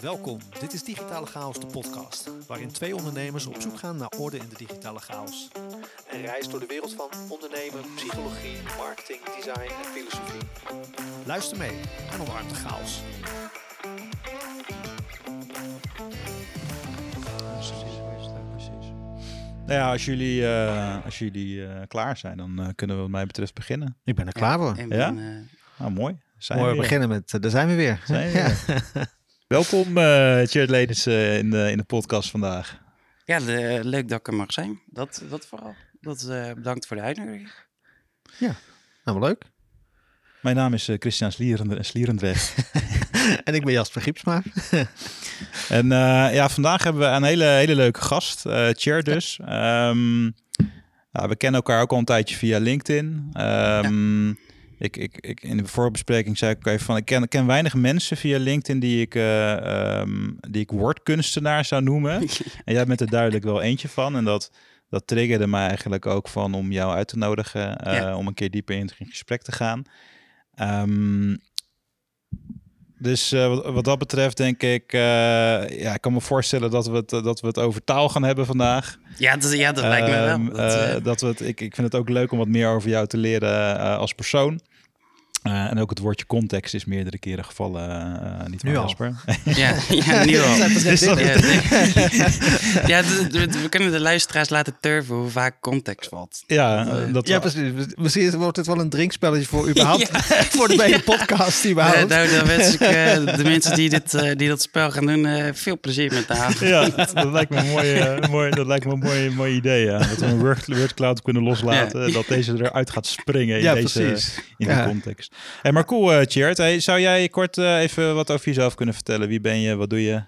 Welkom, dit is Digitale Chaos, de podcast, waarin twee ondernemers op zoek gaan naar orde in de digitale chaos. Een reis door de wereld van ondernemen, psychologie, marketing, design en filosofie. Luister mee en omarm de chaos. Nou ja, als jullie, eh, als jullie eh, klaar zijn, dan eh, kunnen we wat mij betreft beginnen. Ik ben er klaar voor. Ja? Nou, mooi. Zijn Mooi we weer. beginnen met, eh, daar zijn we weer. Zijn we Ja. weer. Welkom, eh eh, in, de, in de podcast vandaag. ja, de- leuk dat ik er mag zijn. Dat, dat vooral. Dat, eh, bedankt voor de uitnodiging. Nou, wel leuk. Mijn naam is Christian Slierend, Slierendrecht. En ik ben Jasper Giepsma. en eh, ja, vandaag hebben we een hele, hele leuke gast, eh Tjeerd dus. Ehm, ja, we kennen elkaar ook al een tijdje via LinkedIn. Ehm, ik, ik, ik, in de voorbespreking zei ik ook even van, ik ken, ken weinig mensen via LinkedIn die ik, ehm, die ik woordkunstenaar zou noemen. En jij bent er duidelijk wel eentje van. En dat, dat triggerde mij eigenlijk ook van om jou uit te nodigen. eh, Ja. Om een keer dieper in het gesprek te gaan. Ehm, dus eh, wat, wat dat betreft denk ik... ja, ik kan me voorstellen dat we, het, dat we het over taal gaan hebben vandaag. ja, dat, ja, dat lijkt me Ehm, wel. Dat, eh, eh, dat we het, ik, ik vind het ook leuk om wat meer over jou te leren als persoon. Eh, en ook het woordje context is meerdere keren gevallen. eh, niet Nu waar, al. Jasper? ja, ja, nu al. Ja, de- de- de- we kunnen de luisteraars laten turven hoe vaak context valt. ja, eh, dat Ja, precies. Misschien wordt het wel een drinkspelletje voor überhaupt. voor de hele podcast Eh, überhaupt. nou, dan wens ik eh, de mensen die, dit, eh, die dat spel gaan doen eh, veel plezier met de avond. Ja, dat lijkt me een mooi, eh, mooi, dat lijkt me een mooi, mooi idee. Ja. Dat we een word, word cloud kunnen loslaten. Dat deze eruit gaat springen in ja, deze precies. in Ja. die context. Hey, maar cool, eh Tjeerd. Hey, zou jij kort eh, even wat over jezelf kunnen vertellen? Wie ben je? Wat doe je?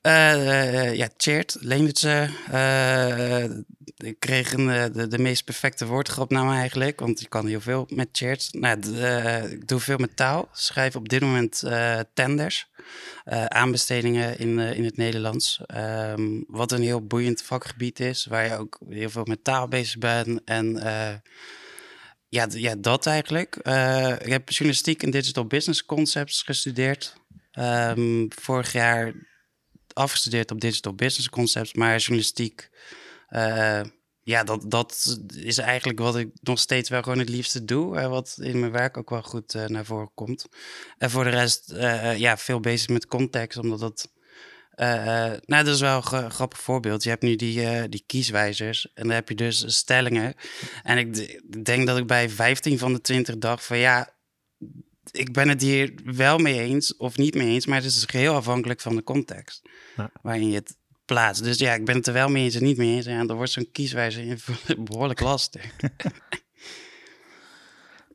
Eh, eh, ja, Tjeerd, Leendertse. eh ik kreeg een, eh, de, meest perfecte woordgrapnaam eigenlijk, want je kan heel veel met Tjeerd. Nou, eh, ik doe veel met taal, schrijf op dit moment eh, tenders, eh, aanbestedingen in, eh, in het Nederlands. Ehm, wat een heel boeiend vakgebied is, waar je ook heel veel met taal bezig bent. En eh, ja, ja, dat eigenlijk. Eh, ik heb journalistiek en digital business concepts gestudeerd. Ehm, vorig jaar afgestudeerd op digital business concepts, maar journalistiek. eh, ja, dat, dat is eigenlijk wat ik nog steeds wel gewoon het liefste doe. En wat in mijn werk ook wel goed naar voren komt. En voor de rest, ja, veel bezig met context, omdat dat. Eh, eh, nou, dat is wel een gra- grappig voorbeeld. Je hebt nu die, eh, die kieswijzers en dan heb je dus stellingen. En ik denk dat ik bij 15 van de 20 dacht van ja, ik ben het hier wel mee eens of niet mee eens, maar het is geheel afhankelijk van de context Ja. waarin je het plaatst. Dus ja, ik ben het er wel mee eens en niet mee eens. En dan wordt zo'n kieswijzer behoorlijk lastig.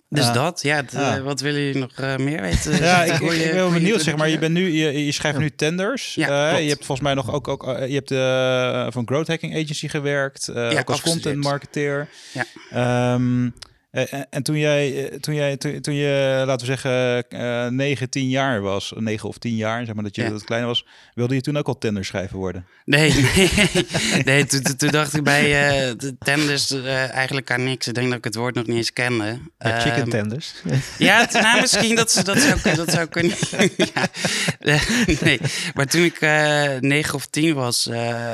dus Ja. dat, ja, wat willen jullie nog eh, meer weten? Ja, ik, ik, ik ben wel benieuwd. Zeg maar, je, bent nu, je, je schrijft nu tenders. Ja, Eh, je hebt volgens mij nog ook, ook eh, je hebt uh, van Growth Hacking Agency gewerkt. ook als content marketeer. Ja. Ehm, eh, en, en toen jij, eh, toen jij, toen, toen je, laten we zeggen, eh 9, 10 jaar was, 9 of 10 jaar, zeg maar dat je Ja. dat klein was, wilde je toen ook al tender schrijver worden? Nee, nee, nee toen, dacht ik bij eh, de tenders eh, eigenlijk aan niks. Ik denk dat ik het woord nog niet eens kende. Ja, chicken Ehm, tenders. Ja, het- nou, misschien dat, ze, dat, zou, dat zou kunnen. ja. Eh, nee, maar toen ik eh 9 of 10 was, eh,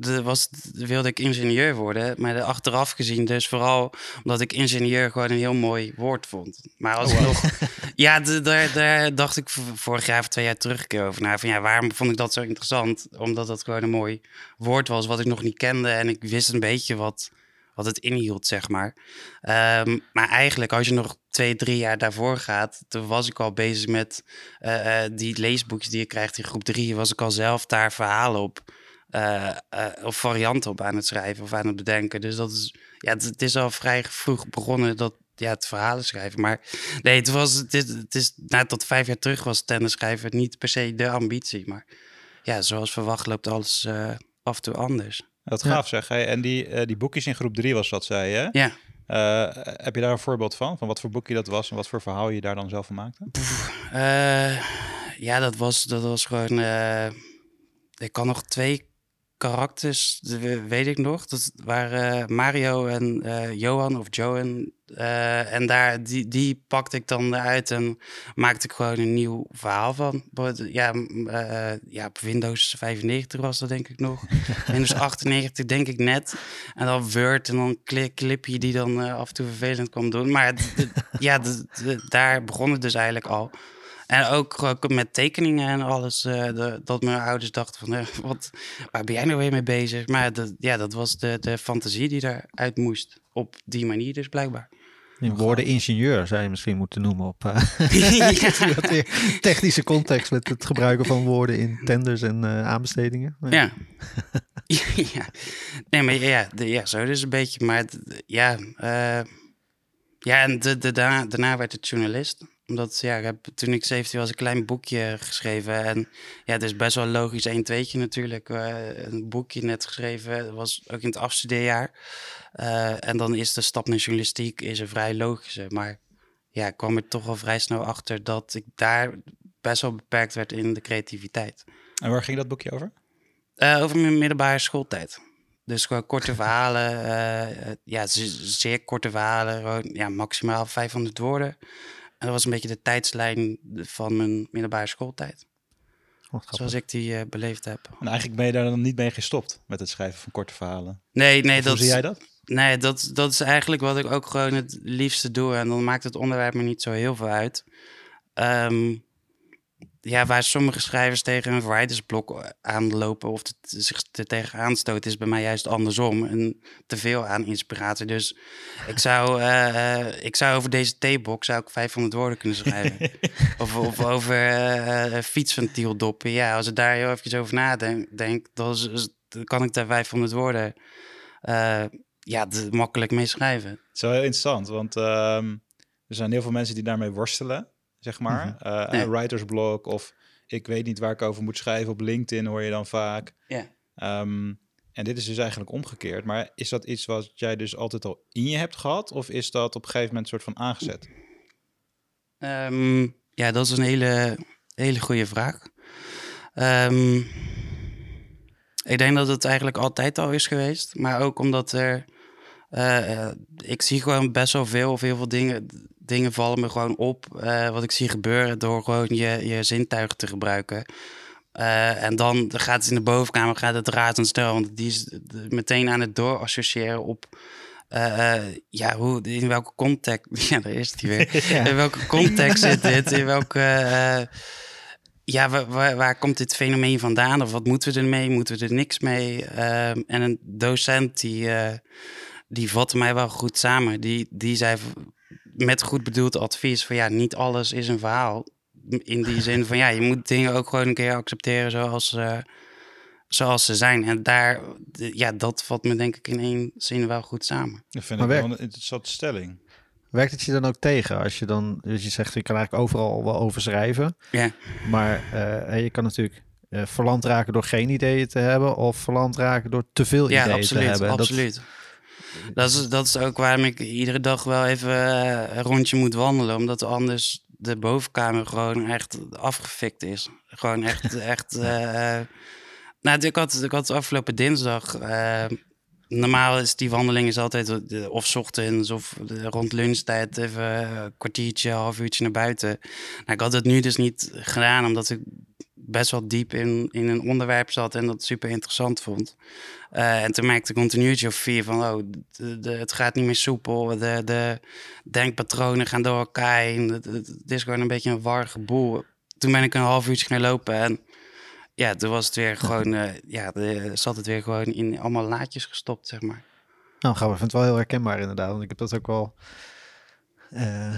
de, was, wilde ik ingenieur worden. Maar de- achteraf gezien dus vooral omdat ik ingenieur gewoon een heel mooi woord vond. Maar als ik nog... Ja, daar, daar dacht ik vorig jaar of twee jaar terug over na. Van ja, waarom vond ik dat zo interessant? Omdat dat gewoon een mooi woord was wat ik nog niet kende. En ik wist een beetje wat, wat het inhield, zeg maar. Ehm, maar eigenlijk, als je nog twee, drie jaar daarvoor gaat, toen was ik al bezig met eh, eh, die leesboekjes die je krijgt in groep drie, was ik al zelf daar verhalen op eh, eh, of varianten op aan het schrijven of aan het bedenken. Dus dat is, ja, het, het is al vrij vroeg begonnen dat ja, het verhalen schrijven. Maar nee, het was, het is, het is nou, tot vijf jaar terug was tennis schrijven niet per se de ambitie, maar ja, zoals verwacht loopt alles eh, af en toe anders. Dat Ja. gaaf zeg. Hey, en die, die boekjes in groep 3 was dat, zei je? Ja. Eh, heb je daar een voorbeeld van? Van wat voor boekje dat was en wat voor verhaal je daar dan zelf van maakte? Eh, ja, dat was, dat was gewoon. eh, ik kan nog twee karakters, weet ik nog. Dat waren Mario en eh, Johan of Johan. Eh, en daar, die, die pakte ik dan eruit en maakte ik gewoon een nieuw verhaal van. Ja, eh, ja, op Windows 95 was dat denk ik nog. Windows 98 denk ik net. En dan Word en dan clipje die dan eh, af en toe vervelend kwam doen. Maar ja, daar begon het dus eigenlijk al. En ook met tekeningen en alles. eh, de- dat mijn ouders dachten van, eh, wat, waar ben jij nou weer mee bezig? Maar dat, ja, dat was de, de fantasie die eruit moest. Op die manier dus blijkbaar. In woorden ingenieur zou je misschien moeten noemen op eh, ja. technische context met het gebruiken van woorden in tenders en eh, aanbestedingen. Ja. ja. Nee, maar ja, de, ja, zo dus een beetje. Maar ja, eh, ja en de, de, daarna, daarna werd het journalist. Omdat, ja, ik heb, toen ik 17 was, een klein boekje geschreven. En ja, het is best wel logisch, één tweetje natuurlijk. een boekje net geschreven, dat was ook in het afstudeerjaar. Eh, en dan is de stap naar journalistiek is een vrij logische. Maar ja, ik kwam er toch wel vrij snel achter dat ik daar best wel beperkt werd in de creativiteit. En waar ging dat boekje over? Eh, over mijn middelbare schooltijd. Dus gewoon korte verhalen. eh, ja, ze- zeer korte verhalen. Gewoon, ja, maximaal 500 woorden. En dat was een beetje de tijdslijn van mijn middelbare schooltijd. grappig. Zoals ik die eh, beleefd heb. En eigenlijk ben je daar dan niet mee gestopt met het schrijven van korte verhalen. Nee, nee, Of dat, Hoe zie jij dat? nee dat, dat is eigenlijk wat ik ook gewoon het liefste doe. En dan maakt het onderwerp me niet zo heel veel uit. Ehm, ja, waar sommige schrijvers tegen een writersblok aanlopen of zich er tegen aanstoten, is bij mij juist andersom. En te veel aan inspiratie. Dus ik zou, eh, eh, ik zou over deze theebox zou ik 500 woorden kunnen schrijven. of, of over eh, eh, fietsventieeldoppen. Ja, als ik daar heel even over nadenk, denk, dan, is- is- dan kan ik daar 500 woorden eh, ja, makkelijk mee schrijven. Het is wel heel interessant, want ehm, er zijn heel veel mensen die daarmee worstelen, zeg maar. Mhm. Eh. Een writersblok of ik weet niet waar ik over moet schrijven. Op LinkedIn hoor je dan vaak. Ja. Ehm, en dit is dus eigenlijk omgekeerd. Maar is dat iets wat jij dus altijd al in je hebt gehad? Of is dat op een gegeven moment soort van aangezet? Ehm, ja, dat is een hele, hele goede vraag. Ehm, ik denk dat het eigenlijk altijd al is geweest. Maar ook omdat er... eh, eh, ik zie gewoon best wel veel of heel veel dingen... Dingen vallen me gewoon op. eh, wat ik zie gebeuren door gewoon je, je zintuigen te gebruiken. Eh, en dan gaat het in de bovenkamer gaat het razendsnel. Want die is meteen aan het doorassociëren op... eh, ja, hoe, in welke context... Ja, daar is die weer. Ja. In welke context zit dit? In welke... ja, waar, waar, komt dit fenomeen vandaan? Of wat moeten we ermee? Moeten we er niks mee? En een docent die, die vatte mij wel goed samen. Die, die zei met goed bedoeld advies van ja, niet alles is een verhaal. In die zin van ja, je moet dingen ook gewoon een keer accepteren zoals, eh, zoals ze zijn. En daar, ja, dat vat me denk ik in één zin wel goed samen. Dat vind Maar ik wel een interessante stelling. Werkt het je dan ook tegen als je dan, dus je zegt, je kan eigenlijk overal wel over schrijven, Ja. maar eh, je kan natuurlijk eh, verland raken door geen ideeën te hebben of verland raken door te veel Ja, ideeën absoluut. te hebben. En dat- absoluut. Dat is, dat is ook waarom ik iedere dag wel even eh, een rondje moet wandelen. Omdat anders de bovenkamer gewoon echt afgefikt is. Gewoon echt, echt... eh, nou, ik had, ik had afgelopen dinsdag... eh, normaal is die wandeling is altijd of 's ochtends of rond lunchtijd even een kwartiertje, half uurtje naar buiten. Nou, ik had het nu dus niet gedaan omdat ik best wel diep in, in een onderwerp zat en dat super interessant vond. Eh, en toen merkte ik continu of vier van, oh, de, de- het gaat niet meer soepel. De, de denkpatronen gaan door elkaar heen. Het, is gewoon een beetje een warrige boel. Toen ben ik een half uurtje gaan lopen en ja, toen was het weer gewoon, eh, ja, de, zat het weer gewoon in allemaal laadjes gestopt, zeg maar. Nou, we. Ik vind het wel heel herkenbaar inderdaad. Want ik heb dat ook wel. eh,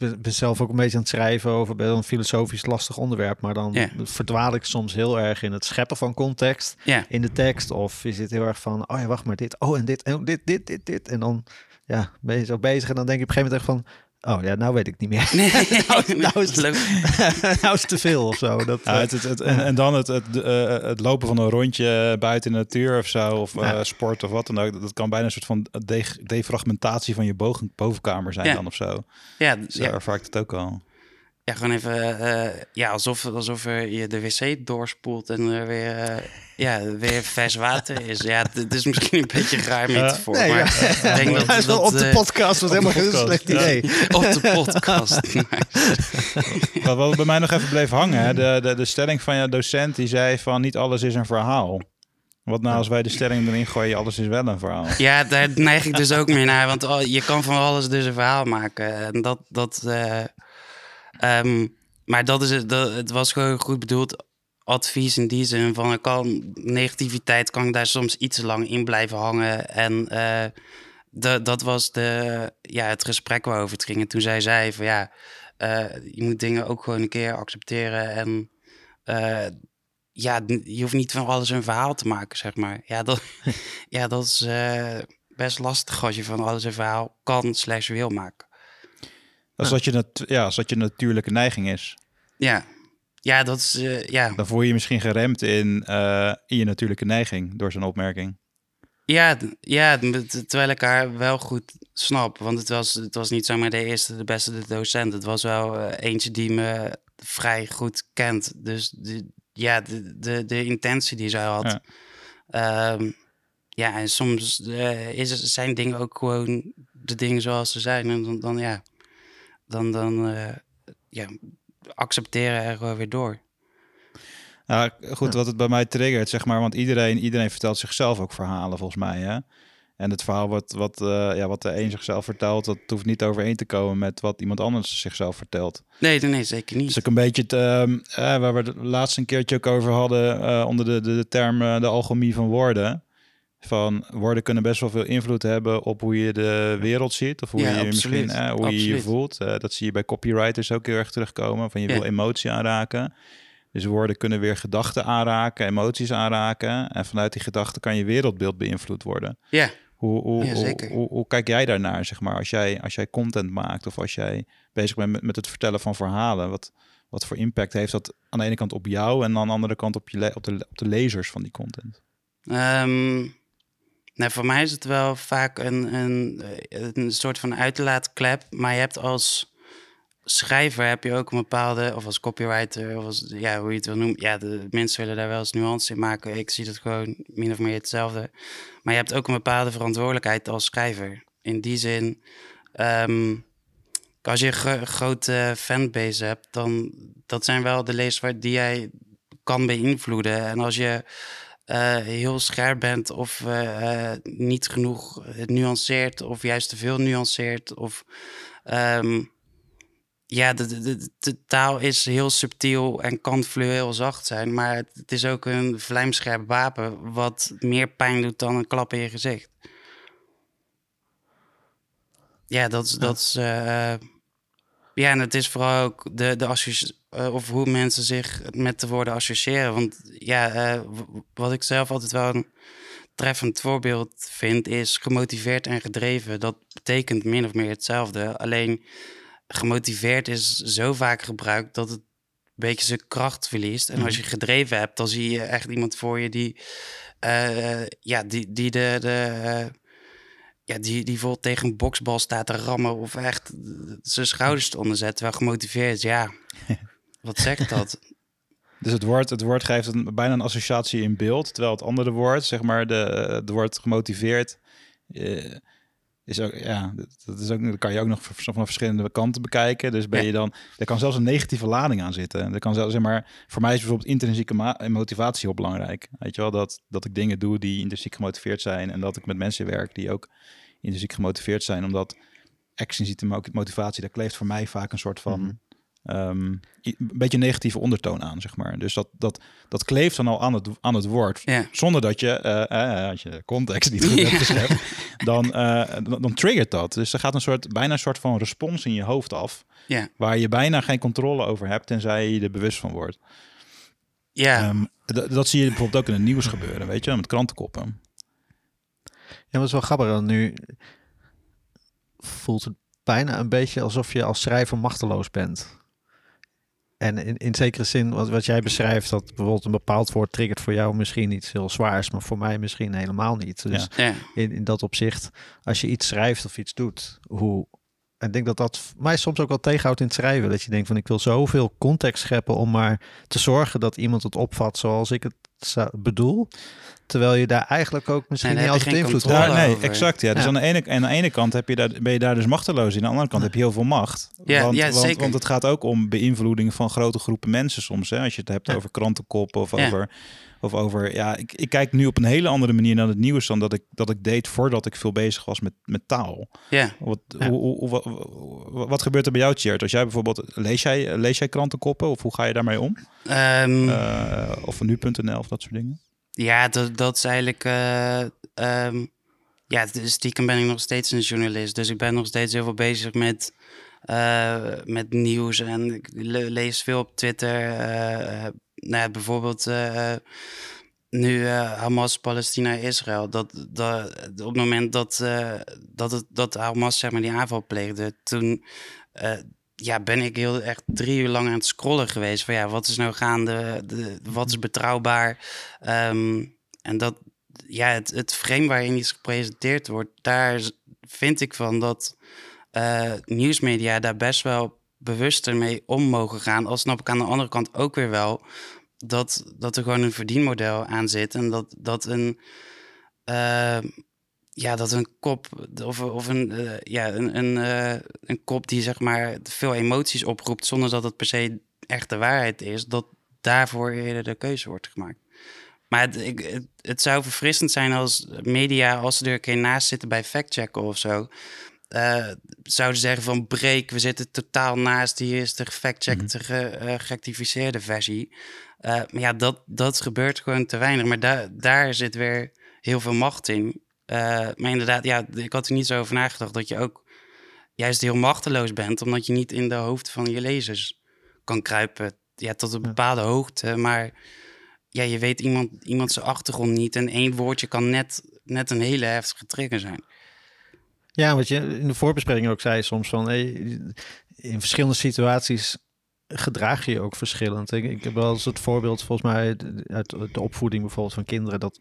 ben, ben zelf ook een beetje aan het schrijven over wel een filosofisch lastig onderwerp. Maar dan verdwaal ik soms heel erg in het scheppen van context in de tekst. Of je zit heel erg van, oh ja, wacht maar, dit, oh en dit, en dit, dit, dit, dit. En dan ja, ben je zo bezig en dan denk je op een gegeven moment echt van, oh ja, nou weet ik niet meer. nee, nou, nou, is het, leuk. nou is het te veel of zo. Dat, Ja, eh, het, het, het- en, en dan het, het, eh, het lopen van een rondje buiten in de natuur of zo, of eh, sport of wat dan ook. Dat kan bijna een soort van de- defragmentatie van je boven, bovenkamer zijn Ja. dan of zo. Ja, ja, ja. ervaar ik het ook al. Ja, gewoon even, eh, ja, alsof, alsof er je de wc doorspoelt en er weer, eh, ja, weer vers water is. Ja, het is misschien een beetje een raar metafoor, Nee, maar ja. ik denk dat, Hij is wel dat, op de eh, podcast was helemaal geen podcast, slecht ja. idee. op de podcast. Wat, wat bij mij nog even bleef hangen, hè, de, de, de stelling van je docent die zei van niet alles is een verhaal. Wat nou als wij de stelling erin gooien, alles is wel een verhaal. Ja, daar neig ik dus ook meer naar. Want je kan van alles dus een verhaal maken. En dat, dat, eh, ehm, maar dat is het, dat, het was gewoon goed bedoeld advies in die zin van ik kan negativiteit kan ik daar soms iets te lang in blijven hangen. En eh, de, dat was de, ja, het gesprek waarover het ging. En toen zij zei van ja, eh, je moet dingen ook gewoon een keer accepteren. En eh, ja, je hoeft niet van alles een verhaal te maken, zeg maar. Ja, dat, ja, dat is best lastig als je van alles een verhaal kan slash wil maken. Als dat je, nat ja, als dat je natuurlijke neiging is. Ja, ja dat is, eh, ja. Dan voel je je misschien geremd in, eh, in je natuurlijke neiging door zo'n opmerking. Ja, ja, terwijl ik haar wel goed snap. Want het was, het was niet zomaar de eerste, de beste de docent. Het was wel eh, eentje die me vrij goed kent. Dus de, ja, de, de, de intentie die zij had. Ja. Ja, ja en soms is, het- zijn dingen ook gewoon de dingen zoals ze zijn. En dan, dan ja, dan, dan eh, ja, accepteren er gewoon weer door. Ja, goed, wat het bij mij triggert, zeg maar, want iedereen, iedereen vertelt zichzelf ook verhalen, volgens mij. Hè? En het verhaal wat, wat, eh, ja, wat de een zichzelf vertelt, dat hoeft niet overeen te komen met wat iemand anders zichzelf vertelt. Nee, nee, zeker niet. Dus ook een beetje het, ehm, eh, waar we het laatst een keertje ook over hadden, onder de, de, de term de alchemie van woorden. Van woorden kunnen best wel veel invloed hebben op hoe je de wereld ziet. Of hoe Ja, je absoluut. misschien eh, hoe je je voelt. Eh, dat zie je bij copywriters ook heel erg terugkomen. Van je Ja. wil emotie aanraken. Dus woorden kunnen weer gedachten aanraken, emoties aanraken. En vanuit die gedachten kan je wereldbeeld beïnvloed worden. Ja. Hoe, hoe, Ja, hoe, zeker. hoe, hoe kijk jij daarnaar, zeg maar, als jij, als jij content maakt of als jij bezig bent met, met het vertellen van verhalen? Wat, wat voor impact heeft dat aan de ene kant op jou en aan de andere kant op, je op, de, op de lezers van die content? Ehm, nou, voor mij is het wel vaak een, een, een soort van uitlaatklep. Maar je hebt als schrijver heb je ook een bepaalde, of als copywriter, of als, ja, hoe je het wil noemen. Ja, de mensen willen daar wel eens nuance in maken. Ik zie dat gewoon min of meer hetzelfde. Maar je hebt ook een bepaalde verantwoordelijkheid als schrijver. In die zin, ehm, als je een gro- grote fanbase hebt, dan dat zijn wel de lezers die jij kan beïnvloeden. En als je eh, heel scherp bent of eh, niet genoeg nuanceert of juist te veel nuanceert of ehm, ja, de, de, taal is heel subtiel en kan fluweel zacht zijn, maar het, het is ook een vlijmscherp wapen wat meer pijn doet dan een klap in je gezicht. Ja, dat is, dat is eh, ja, en het is vooral ook de, de eh, of hoe mensen zich met de woorden associëren. Want ja, eh, wat ik zelf altijd wel een treffend voorbeeld vind, is gemotiveerd en gedreven. Dat betekent min of meer hetzelfde. Alleen gemotiveerd is zo vaak gebruikt dat het een beetje zijn kracht verliest. En als je gedreven hebt, dan zie je echt iemand voor je die, eh, ja, die, die de. de ja, die, die vol tegen een boksbal staat te rammen of echt zijn schouders te onderzetten. Terwijl gemotiveerd, ja, wat zegt dat? Dus het woord, het woord geeft een, bijna een associatie in beeld, terwijl het andere woord, zeg maar, de, het woord gemotiveerd, eh, is ook, ja, dat- is ook, dat kan je ook nog van verschillende kanten bekijken. Dus ben Ja. je dan, er kan zelfs een negatieve lading aan zitten. Er kan zelfs, zeg maar, voor mij is bijvoorbeeld intrinsieke ma- motivatie heel belangrijk. Weet je wel, dat, dat ik dingen doe die intrinsiek gemotiveerd zijn en dat ik met mensen werk die ook intrinsiek gemotiveerd zijn, omdat extrinsieke mo- motivatie, daar kleeft voor mij vaak een soort van Mhm. ehm, een beetje een negatieve ondertoon aan, zeg maar. Dus dat, dat, dat kleeft dan al aan het, aan het woord. Zonder dat je, eh, eh, als je context niet goed hebt geschept, dan, eh, dan, dan triggert dat. Dus er gaat een soort, bijna een soort van respons in je hoofd af, Ja, waar je bijna geen controle over hebt, tenzij je er bewust van wordt. ja. Ehm, dat zie je bijvoorbeeld ook in het nieuws gebeuren, weet je, met krantenkoppen. Ja, maar het is wel grappig. want Nu voelt het bijna een beetje alsof je als schrijver machteloos bent. En in, in zekere zin, wat, wat jij beschrijft, dat bijvoorbeeld een bepaald woord triggert voor jou misschien iets heel zwaars, maar voor mij misschien helemaal niet. Dus ja. in, in dat opzicht, als je iets schrijft of iets doet, hoe ik denk dat dat mij soms ook wel tegenhoudt in het schrijven. Dat je denkt van ik wil zoveel context scheppen om maar te zorgen dat iemand het opvat zoals ik het bedoel. Terwijl je daar eigenlijk ook misschien niet altijd invloed hebt. Ja, nee, exact. Ja. Dus Aan, de ene, aan de ene kant heb je daar, ben je daar dus machteloos in. Aan de andere kant heb je heel veel macht. Ja, want, ja, want, want, het gaat ook om beïnvloeding van grote groepen mensen soms. Hè? Als je het hebt over krantenkoppen of over of over, ja, ik, ik kijk nu op een hele andere manier naar het nieuws dan dat ik, dat ik deed voordat ik veel bezig was met, met taal. Ja. Wat, Hoe, hoe, wat, wat, gebeurt er bij jou, Tjert? Als jij bijvoorbeeld, lees jij, lees jij krantenkoppen of hoe ga je daarmee om? Um, uh, of nu.nl of dat soort dingen? Ja, dat, dat is eigenlijk, uh, um, ja, stiekem ben ik nog steeds een journalist. Dus ik ben nog steeds heel veel bezig met... Uh, met nieuws en ik lees veel op Twitter. Uh, nou, bijvoorbeeld nu Hamas, Palestina, Israël. Dat, dat, op het moment dat, dat, het, dat Hamas zeg maar, die aanval pleegde, toen ja, ben ik heel echt drie uur lang aan het scrollen geweest. Van ja, wat is nou gaande? De, wat is betrouwbaar? Um, en dat, ja, het, het frame waarin iets gepresenteerd wordt, daar vind ik van dat nieuwsmedia daar best wel bewuster mee om mogen gaan. Al snap ik aan de andere kant ook weer wel dat, dat er gewoon een verdienmodel aan zit. En dat, dat een. Uh, ja, dat een kop of, of een, uh, ja, een, een, uh, een kop die zeg maar veel emoties oproept zonder dat het per se echt de waarheid is, dat daarvoor eerder de keuze wordt gemaakt. Maar het, ik, het, het, zou verfrissend zijn als media, als ze er een keer naast zitten bij factchecken of zo, uh, zouden zeggen van breek, we zitten totaal naast, hier is de gefactcheckte, mm -hmm. ge, gerectificeerde versie. Maar ja, dat, dat gebeurt gewoon te weinig. Maar daar daar zit weer heel veel macht in. Maar inderdaad, ja, ik had er niet zo over nagedacht dat je ook juist heel machteloos bent, omdat je niet in de hoofd van je lezers kan kruipen. Ja, tot een bepaalde hoogte, maar ja, je weet iemand, iemand zijn achtergrond niet en één woordje kan net, net een hele heftige trigger zijn. Ja, wat je in de voorbespreking ook zei soms van hey, in verschillende situaties gedraag je je ook verschillend. Ik, ik heb wel eens het voorbeeld volgens mij uit de opvoeding bijvoorbeeld van kinderen dat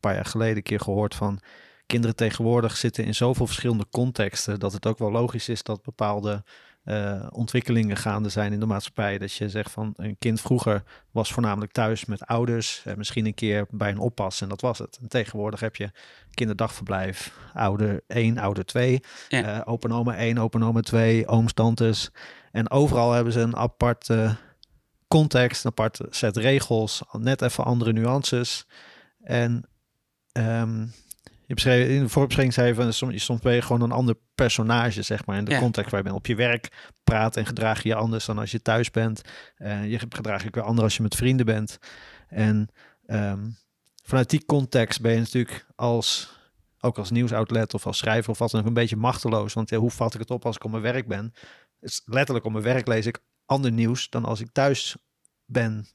paar jaar geleden een keer gehoord van kinderen tegenwoordig zitten in zoveel verschillende contexten dat het ook wel logisch is dat bepaalde uh, ontwikkelingen gaande zijn in de maatschappij. Dat je zegt van een kind vroeger was voornamelijk thuis met ouders, en misschien een keer bij een oppas en dat was het. En tegenwoordig heb je kinderdagverblijf, ouder 1, ouder 2, ja. uh, open oma 1, open oma 2, ooms, tantes. En overal hebben ze een aparte context, een apart set regels, net even andere nuances. En um, je beschreef, in de voorbeschrijving zei je van soms, soms ben je gewoon een ander personage, zeg maar. In de context waar je bent. Op je werk praat en gedraag je je anders dan als je thuis bent. Uh, je gedraag je weer anders als je met vrienden bent. En um, vanuit die context ben je natuurlijk als, ook als nieuwsoutlet of als schrijver of wat dan ook een beetje machteloos. Want ja, hoe vat ik het op als ik op mijn werk ben? Dus letterlijk op mijn werk lees ik ander nieuws dan als ik thuis ben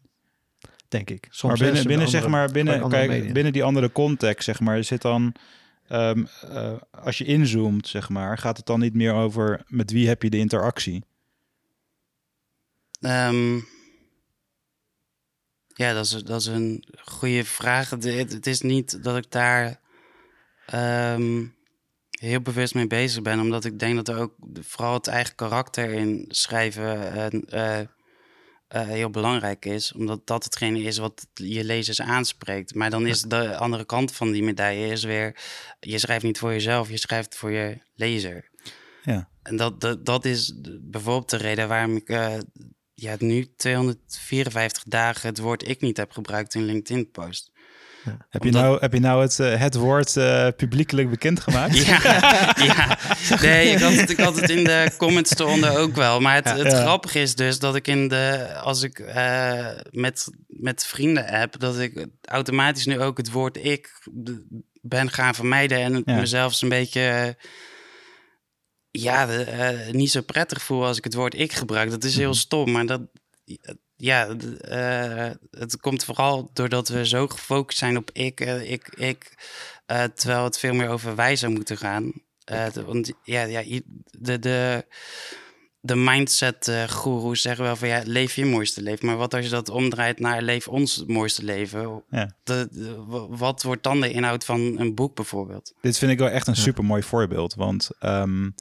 denk ik. Soms maar binnen, binnen zeg maar, binnen, kijk, binnen die andere context, zeg maar, zit dan, um, uh, als je inzoomt, zeg maar, gaat het dan niet meer over met wie heb je de interactie? Um, ja, dat is, dat is een goede vraag. Het, het is niet dat ik daar um, heel bewust mee bezig ben, omdat ik denk dat er ook vooral het eigen karakter in schrijven en uh, uh, heel belangrijk is. Omdat dat hetgene is wat je lezers aanspreekt. Maar dan is de andere kant van die medaille is weer... je schrijft niet voor jezelf, je schrijft voor je lezer. Ja. En dat, dat, dat is bijvoorbeeld de reden waarom ik uh, ja, nu 254 dagen het woord ik niet heb gebruikt in LinkedIn-post. Heb, je nou, heb je nou het, uh, het woord uh, publiekelijk bekendgemaakt? ja, ja, nee, ik had, het, ik had het in de comments eronder ook wel. Maar het, het grappige is dus dat ik in de, als ik uh, met, met vrienden heb, dat ik automatisch nu ook het woord ik ben gaan vermijden en ja. mezelf een beetje ja, niet zo prettig voel als ik het woord ik gebruik. Dat is heel mhm. stom, maar dat, ja, uh, het komt vooral doordat we zo gefocust zijn op ik, uh, ik, ik. Uh, terwijl het veel meer over wij zou moeten gaan. want ja, ja de, de, de mindset goeroes zeggen wel van ja, leef je mooiste leven. Maar wat als je dat omdraait naar leef ons mooiste leven? Ja. De, de, wat wordt dan de inhoud van een boek bijvoorbeeld? Dit vind ik wel echt een super mooi voorbeeld. Want um,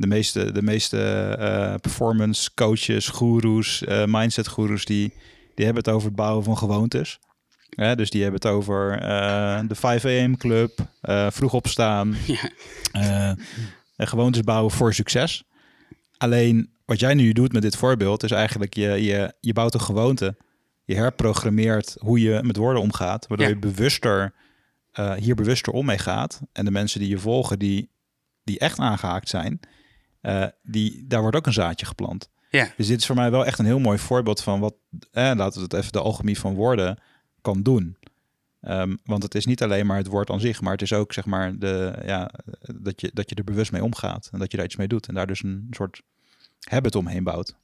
de meeste, de meeste eh, performance coaches, goeroes, uh, mindset goeroes, die, die hebben het over het bouwen van gewoontes. Ja, dus die hebben het over uh, de 5 am club, vroeg opstaan, ja. gewoontes bouwen voor succes. Alleen wat jij nu doet met dit voorbeeld is eigenlijk je, je, je bouwt een gewoonte. Je herprogrammeert hoe je met woorden omgaat, waardoor je bewuster hier bewuster om mee gaat. En de mensen die je volgen, die, die echt aangehaakt zijn, uh, die, daar wordt ook een zaadje geplant. Ja. Dus dit is voor mij wel echt een heel mooi voorbeeld van wat, eh, laten we het even de alchemie van woorden kan doen. Um, want het is niet alleen maar het woord aan zich, maar het is ook zeg maar de, ja, dat, je, dat je er bewust mee omgaat en dat je daar iets mee doet en daar dus een soort habit omheen bouwt.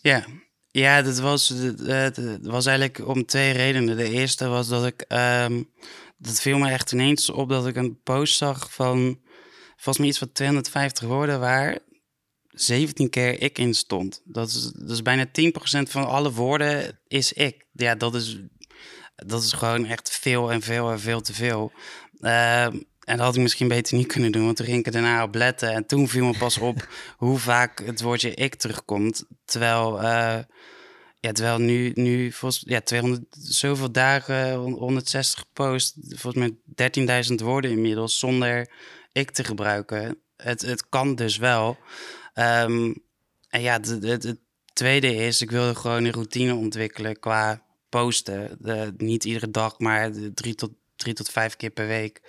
Ja, ja dat, was, dat was eigenlijk om twee redenen. De eerste was dat ik, um, dat viel me echt ineens op dat ik een post zag van volgens mij iets van 250 woorden waar 17 keer ik in stond. Dat is, dat is bijna 10% van alle woorden is ik. Ja, dat is, dat is gewoon echt veel en veel en veel te veel. Uh, en dat had ik misschien beter niet kunnen doen, want toen ging ik er daarna op letten. En toen viel me pas op hoe vaak het woordje ik terugkomt. Terwijl, uh, ja, terwijl nu, nu volgens ja, 200, zoveel dagen, 160 post, volgens mij 13.000 woorden inmiddels, zonder ik te gebruiken. Het, het kan dus wel. Um, en ja, het, tweede is, ik wilde gewoon een routine ontwikkelen qua posten. De, niet iedere dag, maar drie tot, drie tot vijf keer per week.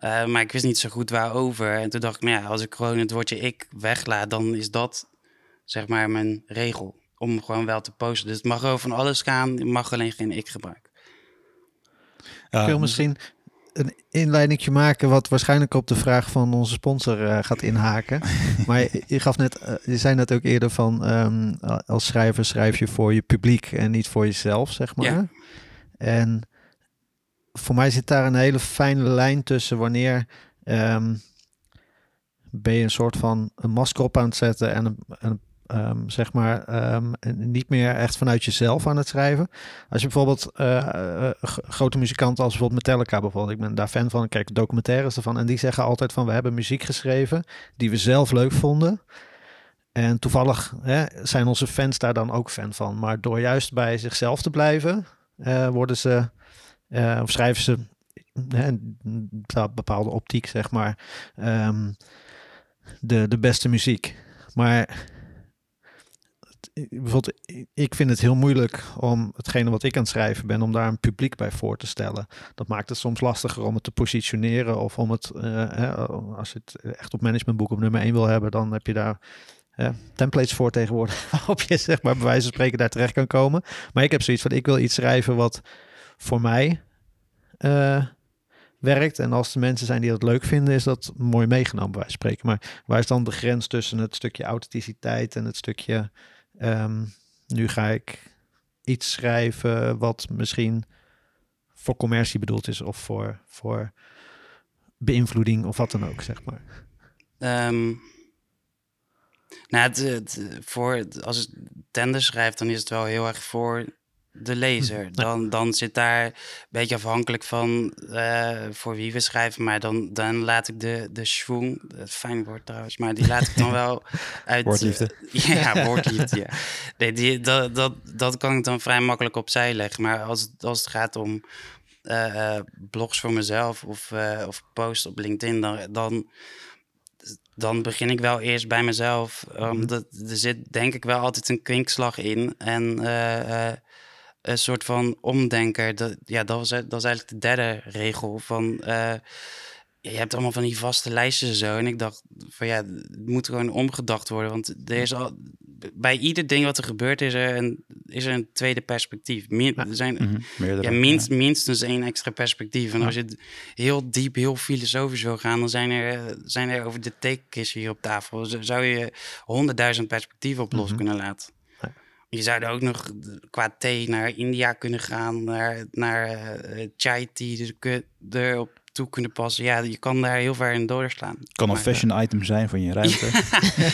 Uh, maar ik wist niet zo goed waarover. En toen dacht ik, nou ja, als ik gewoon het woordje ik weglaat, dan is dat zeg maar mijn regel. Om gewoon wel te posten. Dus het mag over van alles gaan, je mag alleen geen ik gebruiken. Ja, ik wil misschien een inleidingje maken wat waarschijnlijk op de vraag van onze sponsor uh, gaat inhaken. maar je, gaf net, uh, je zei net ook eerder van um, als schrijver schrijf je voor je publiek en niet voor jezelf, zeg maar. Ja. En voor mij zit daar een hele fijne lijn tussen wanneer um, ben je een soort van een masker op aan het zetten en een, een Um, zeg maar, um, niet meer echt vanuit jezelf aan het schrijven. Als je bijvoorbeeld uh, uh, grote muzikanten als bijvoorbeeld Metallica bijvoorbeeld, ik ben daar fan van, ik kijk documentaires ervan en die zeggen altijd van we hebben muziek geschreven die we zelf leuk vonden. En toevallig hè, zijn onze fans daar dan ook fan van. Maar door juist bij zichzelf te blijven, uh, worden ze, of schrijven ze een bepaalde optiek, zeg maar, um, de, de beste muziek. Maar bijvoorbeeld, ik vind het heel moeilijk om hetgene wat ik aan het schrijven ben, om daar een publiek bij voor te stellen. Dat maakt het soms lastiger om het te positioneren of om het, uh, als je het echt op managementboek op nummer 1 wil hebben, dan heb je daar templates voor tegenwoordig, waarop je zeg maar bij wijze van spreken daar terecht kan komen. Maar ik heb zoiets van, ik wil iets schrijven wat voor mij uh, werkt. En als er mensen zijn die dat leuk vinden, is dat mooi meegenomen bij wijze van spreken. Maar waar is dan de grens tussen het stukje authenticiteit en het stukje Um, nu ga ik iets schrijven wat misschien voor commercie bedoeld is of voor, voor beïnvloeding of wat dan ook, zeg maar. Um, nou, het, het, voor, als ik tender schrijf, dan is het wel heel erg voor de lezer. Dan, dan zit daar een beetje afhankelijk van uh, voor wie we schrijven. Maar dan, dan laat ik de, de schwung, het fijn woord trouwens, maar die laat ik dan wel uit. Woordliefde. Uh, ja, woordliefde, ja. Nee, die, dat, dat, dat kan ik dan vrij makkelijk opzij leggen. Maar als, als het gaat om uh, blogs voor mezelf of, of posts op LinkedIn, dan, dan, dan begin ik wel eerst bij mezelf. Omdat er zit denk ik wel altijd een kwinkslag in. En een soort van omdenker. Dat, ja, dat was, dat was eigenlijk de derde regel van... Uh, je hebt allemaal van die vaste lijstjes en zo. En ik dacht van ja, het moet gewoon omgedacht worden. Want er is al, bij ieder ding wat er gebeurt, is er een, is er een tweede perspectief. Min, er zijn mm -hmm. ja, minst, ja. minstens één extra perspectief. En ja. als je heel diep, heel filosofisch wil gaan, dan zijn er, zijn er over de tekenkist hier op tafel. Zou je honderdduizend perspectieven op los mm -hmm. kunnen laten. Je zou er ook nog qua thee naar India kunnen gaan, naar, naar uh, chai tea. Dus kun je op toe kunnen passen. Ja, je kan daar heel ver in doorslaan. kan een Maar, fashion item zijn van je ruimte.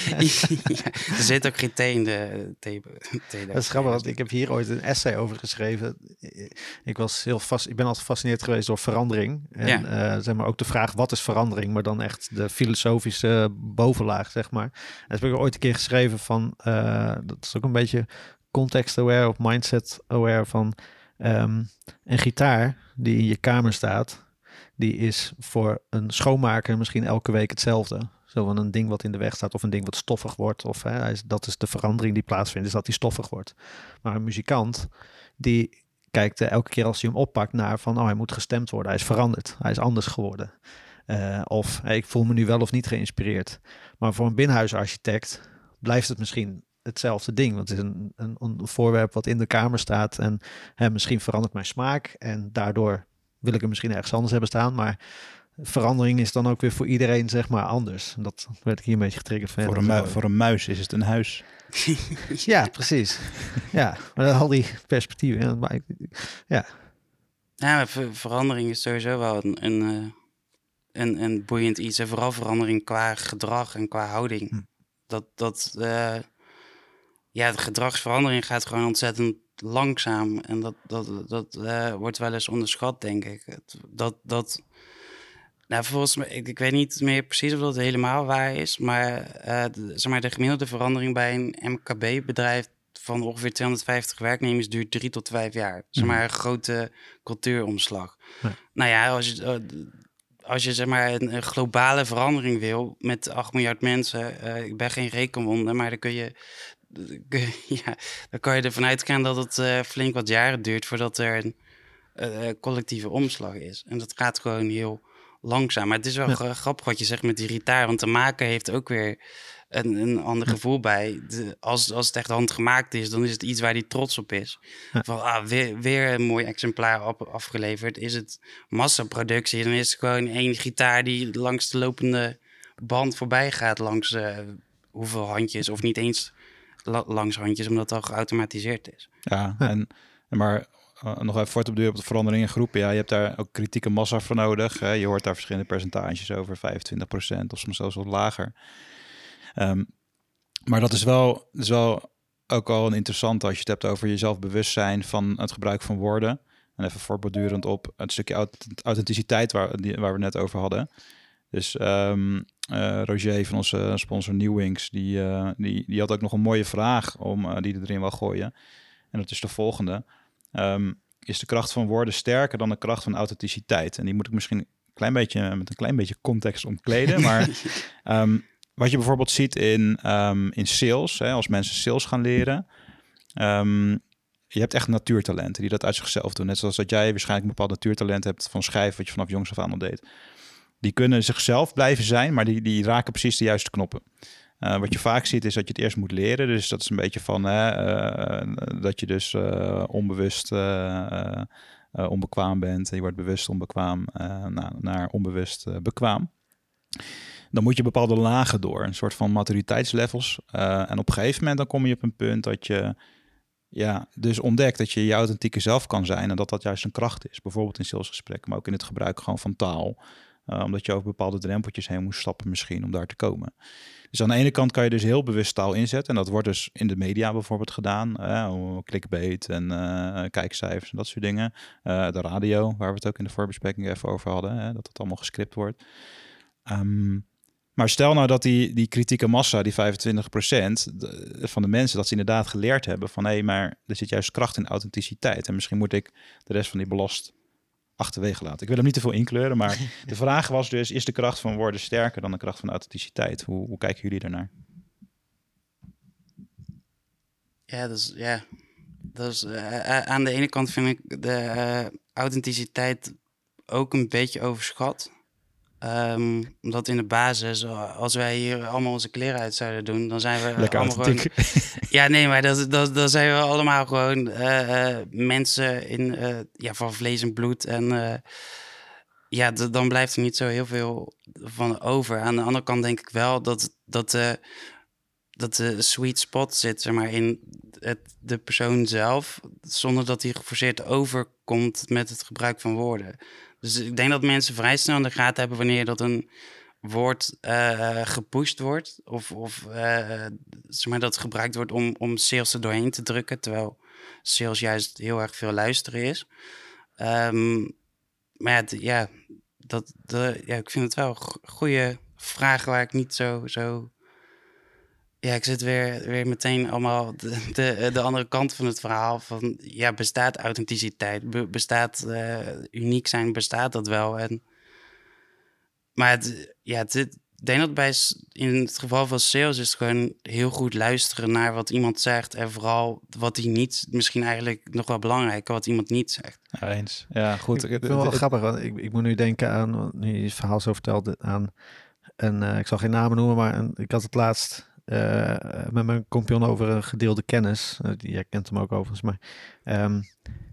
ja, er zit ook geen thee in de thee. thee Dat is grappig, want ik heb hier ooit een essay over geschreven. Ik, was heel vast, ik ben altijd gefascineerd geweest door verandering. En Ja. eh, zeg maar ook de vraag, wat is verandering? Maar dan echt de filosofische bovenlaag, zeg maar. En dat heb ik ooit een keer geschreven van, eh, dat is ook een beetje context-aware of mindset-aware van... ehm, een gitaar die in je kamer staat, die is voor een schoonmaker misschien elke week hetzelfde. Zo van een ding wat in de weg staat of een ding wat stoffig wordt. Of hè, dat is de verandering die plaatsvindt, is dat die stoffig wordt. Maar een muzikant, die kijkt eh, elke keer als hij hem oppakt naar van, oh hij moet gestemd worden. Hij is veranderd, hij is anders geworden. Eh, of ik voel me nu wel of niet geïnspireerd. Maar voor een binnenhuisarchitect blijft het misschien hetzelfde ding. Want het is een, een, een voorwerp wat in de kamer staat. En hè, misschien verandert mijn smaak. En daardoor wil ik hem misschien ergens anders hebben staan. Maar verandering is dan ook weer voor iedereen zeg maar anders. En Dat werd ik hier een beetje getriggerd van. ja, voor, een mu- voor een muis is het een huis. Ja, precies. ja, maar al die perspectieven. ja, maar ik- Ja, maar ver- verandering is sowieso wel een, een, eh, een, een boeiend iets. En vooral verandering qua gedrag en qua houding. Hm. Dat, dat eh, ja, de gedragsverandering gaat gewoon ontzettend langzaam. En dat, dat, dat eh, wordt wel eens onderschat, denk ik. Dat, dat, nou, volgens mij, ik, ik weet niet meer precies of dat helemaal waar is. Maar, eh, de, zeg maar de gemiddelde verandering bij een MKB-bedrijf van ongeveer 250 werknemers duurt drie tot vijf jaar. Zeg maar een grote cultuuromslag. Ja. Nou ja, als je, eh, als je zeg maar een, een globale verandering wil met 8 miljard mensen, ik ben geen rekenwonder, maar dan kun je- ja, dan kan je ervan uitgaan dat het eh, flink wat jaren duurt voordat er een eh, eh, collectieve omslag is. En dat gaat gewoon heel langzaam. Maar het is wel Ja. grappig wat je zegt met die gitaar, want de maker heeft ook weer een, een ander gevoel bij. De, als, als het echt handgemaakt is, dan is het iets waar hij trots op is. Ja. Van, ah, weer, weer een mooi exemplaar op, afgeleverd. Is het massaproductie, dan is het gewoon één gitaar die langs de lopende band voorbij gaat. Langs hoeveel handjes, of niet eens la- langs handjes, omdat het al geautomatiseerd is. Ja. En, en maar eh, nog even voort op de, op de verandering in groepen. Ja, je hebt daar ook kritieke massa voor nodig. Hè. Je hoort daar verschillende percentages over, 25% of soms zelfs wat lager. Ehm, maar dat is wel, is wel ook al een interessante als je het hebt over jezelf bewust zijn van het gebruik van woorden. En even voortbordurend op het stukje aut- authenticiteit waar, die, waar we net over hadden. Dus ehm, eh, Roger van onze sponsor Newwings, die, eh, die, die had ook nog een mooie vraag om, eh, die er erin wil gooien. En dat is de volgende. Ehm, is de kracht van woorden sterker dan de kracht van authenticiteit? En die moet ik misschien een klein beetje met een klein beetje context omkleden. Maar ehm, wat je bijvoorbeeld ziet in, in sales, hè, als mensen sales gaan leren. je hebt echt natuurtalenten die dat uit zichzelf doen. Net zoals dat jij waarschijnlijk een bepaald natuurtalent hebt van schrijven, wat je vanaf jongs af aan al deed. Die kunnen zichzelf blijven zijn, maar die, die raken precies de juiste knoppen. Eh, wat je vaak ziet is dat je het eerst moet leren. Dus dat is een beetje van hè, eh, dat je dus eh, onbewust onbekwaam bent. Je wordt bewust onbekwaam naar, onbewust bekwaam. Dan moet je bepaalde lagen door, een soort van maturiteitslevels. En op een gegeven moment dan kom je op een punt dat je ja, dus ontdekt dat je je authentieke zelf kan zijn en dat dat juist een kracht is. Bijvoorbeeld in salesgesprekken, maar ook in het gebruik gewoon van taal. Eh, omdat je over bepaalde drempeltjes heen moet stappen misschien om daar te komen. Dus aan de ene kant kan je dus heel bewust taal inzetten. En dat wordt dus in de media bijvoorbeeld gedaan. eh, clickbait en eh, kijkcijfers en dat soort dingen. Eh, de radio, waar we het ook in de voorbespreking even over hadden. Hè, dat het allemaal gescript wordt. Ehm, maar stel nou dat die, die kritieke massa, die 25% de- van de mensen, dat ze inderdaad geleerd hebben van hé, maar er zit juist kracht in authenticiteit. En misschien moet ik de rest van die belast achterwege laten. Ik wil hem niet te veel inkleuren, maar de vraag was dus, is de kracht van woorden sterker dan de kracht van authenticiteit? Hoe, hoe kijken jullie daarnaar? Ja, is, ja. Eh, eh, aan de ene kant vind ik de eh, authenticiteit ook een beetje overschat. Ehm, omdat in de basis, eh, als wij hier allemaal onze kleren uit zouden doen, dan zijn we Lekker allemaal gewoon... Ja, nee, maar dat, dat, dat zijn we allemaal gewoon eh, eh, mensen in, ja, van vlees en bloed. En ja, dan blijft er niet zo heel veel van over. Aan de andere kant denk ik wel dat, dat, dat de sweet spot zit, zeg maar, in het, de persoon zelf, zonder dat hij geforceerd overkomt met het gebruik van woorden. Dus ik denk dat mensen vrij snel in de gaten hebben wanneer dat een woord uh, gepusht wordt. Of, of uh, zeg maar dat gebruikt wordt om, om sales er doorheen te drukken. Terwijl sales juist heel erg veel luisteren is. Um, maar ja, ja, dat, de, ja, ik vind het wel goede vragen waar ik niet zo, zo ja, ik zit weer, weer meteen allemaal de, de, de, andere kant van het verhaal. Van ja, bestaat authenticiteit? bestaat uh, uniek zijn? Bestaat dat wel? En, maar het, ja, het, ik denk dat bij in het geval van sales is het gewoon heel goed luisteren naar wat iemand zegt. En vooral wat hij niet, misschien eigenlijk nog wel belangrijker, wat iemand niet zegt. Ja, eens. Ja, goed. Ik vind het wel grappig. Want ik, ik moet nu denken aan, nu je het verhaal zo vertelde, aan. En uh, ik zal geen namen noemen, maar een, ik had het laatst uh, met mijn compagnon over een gedeelde kennis. Uh, jij kent hem ook overigens, maar um,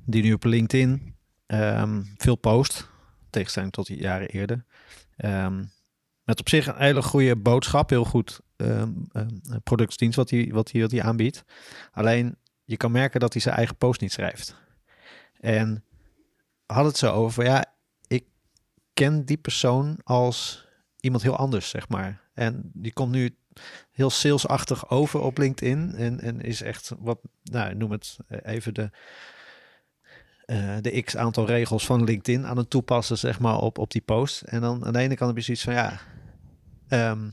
die nu op LinkedIn um, veel post, tegenstelling tot die jaren eerder. Um, met op zich een hele goede boodschap, heel goed productdienst wat hij wat hij wat hij aanbiedt. Alleen je kan merken dat hij zijn eigen post niet schrijft. En had het zo over, ja, ik ken die persoon als iemand heel anders, zeg maar. En die komt nu heel salesachtig over op LinkedIn. En, en is echt wat, nou, noem het even de, uh, de x aantal regels van LinkedIn aan het toepassen, zeg maar, op, op die post. En dan aan de ene kant heb je zoiets van, ja, um,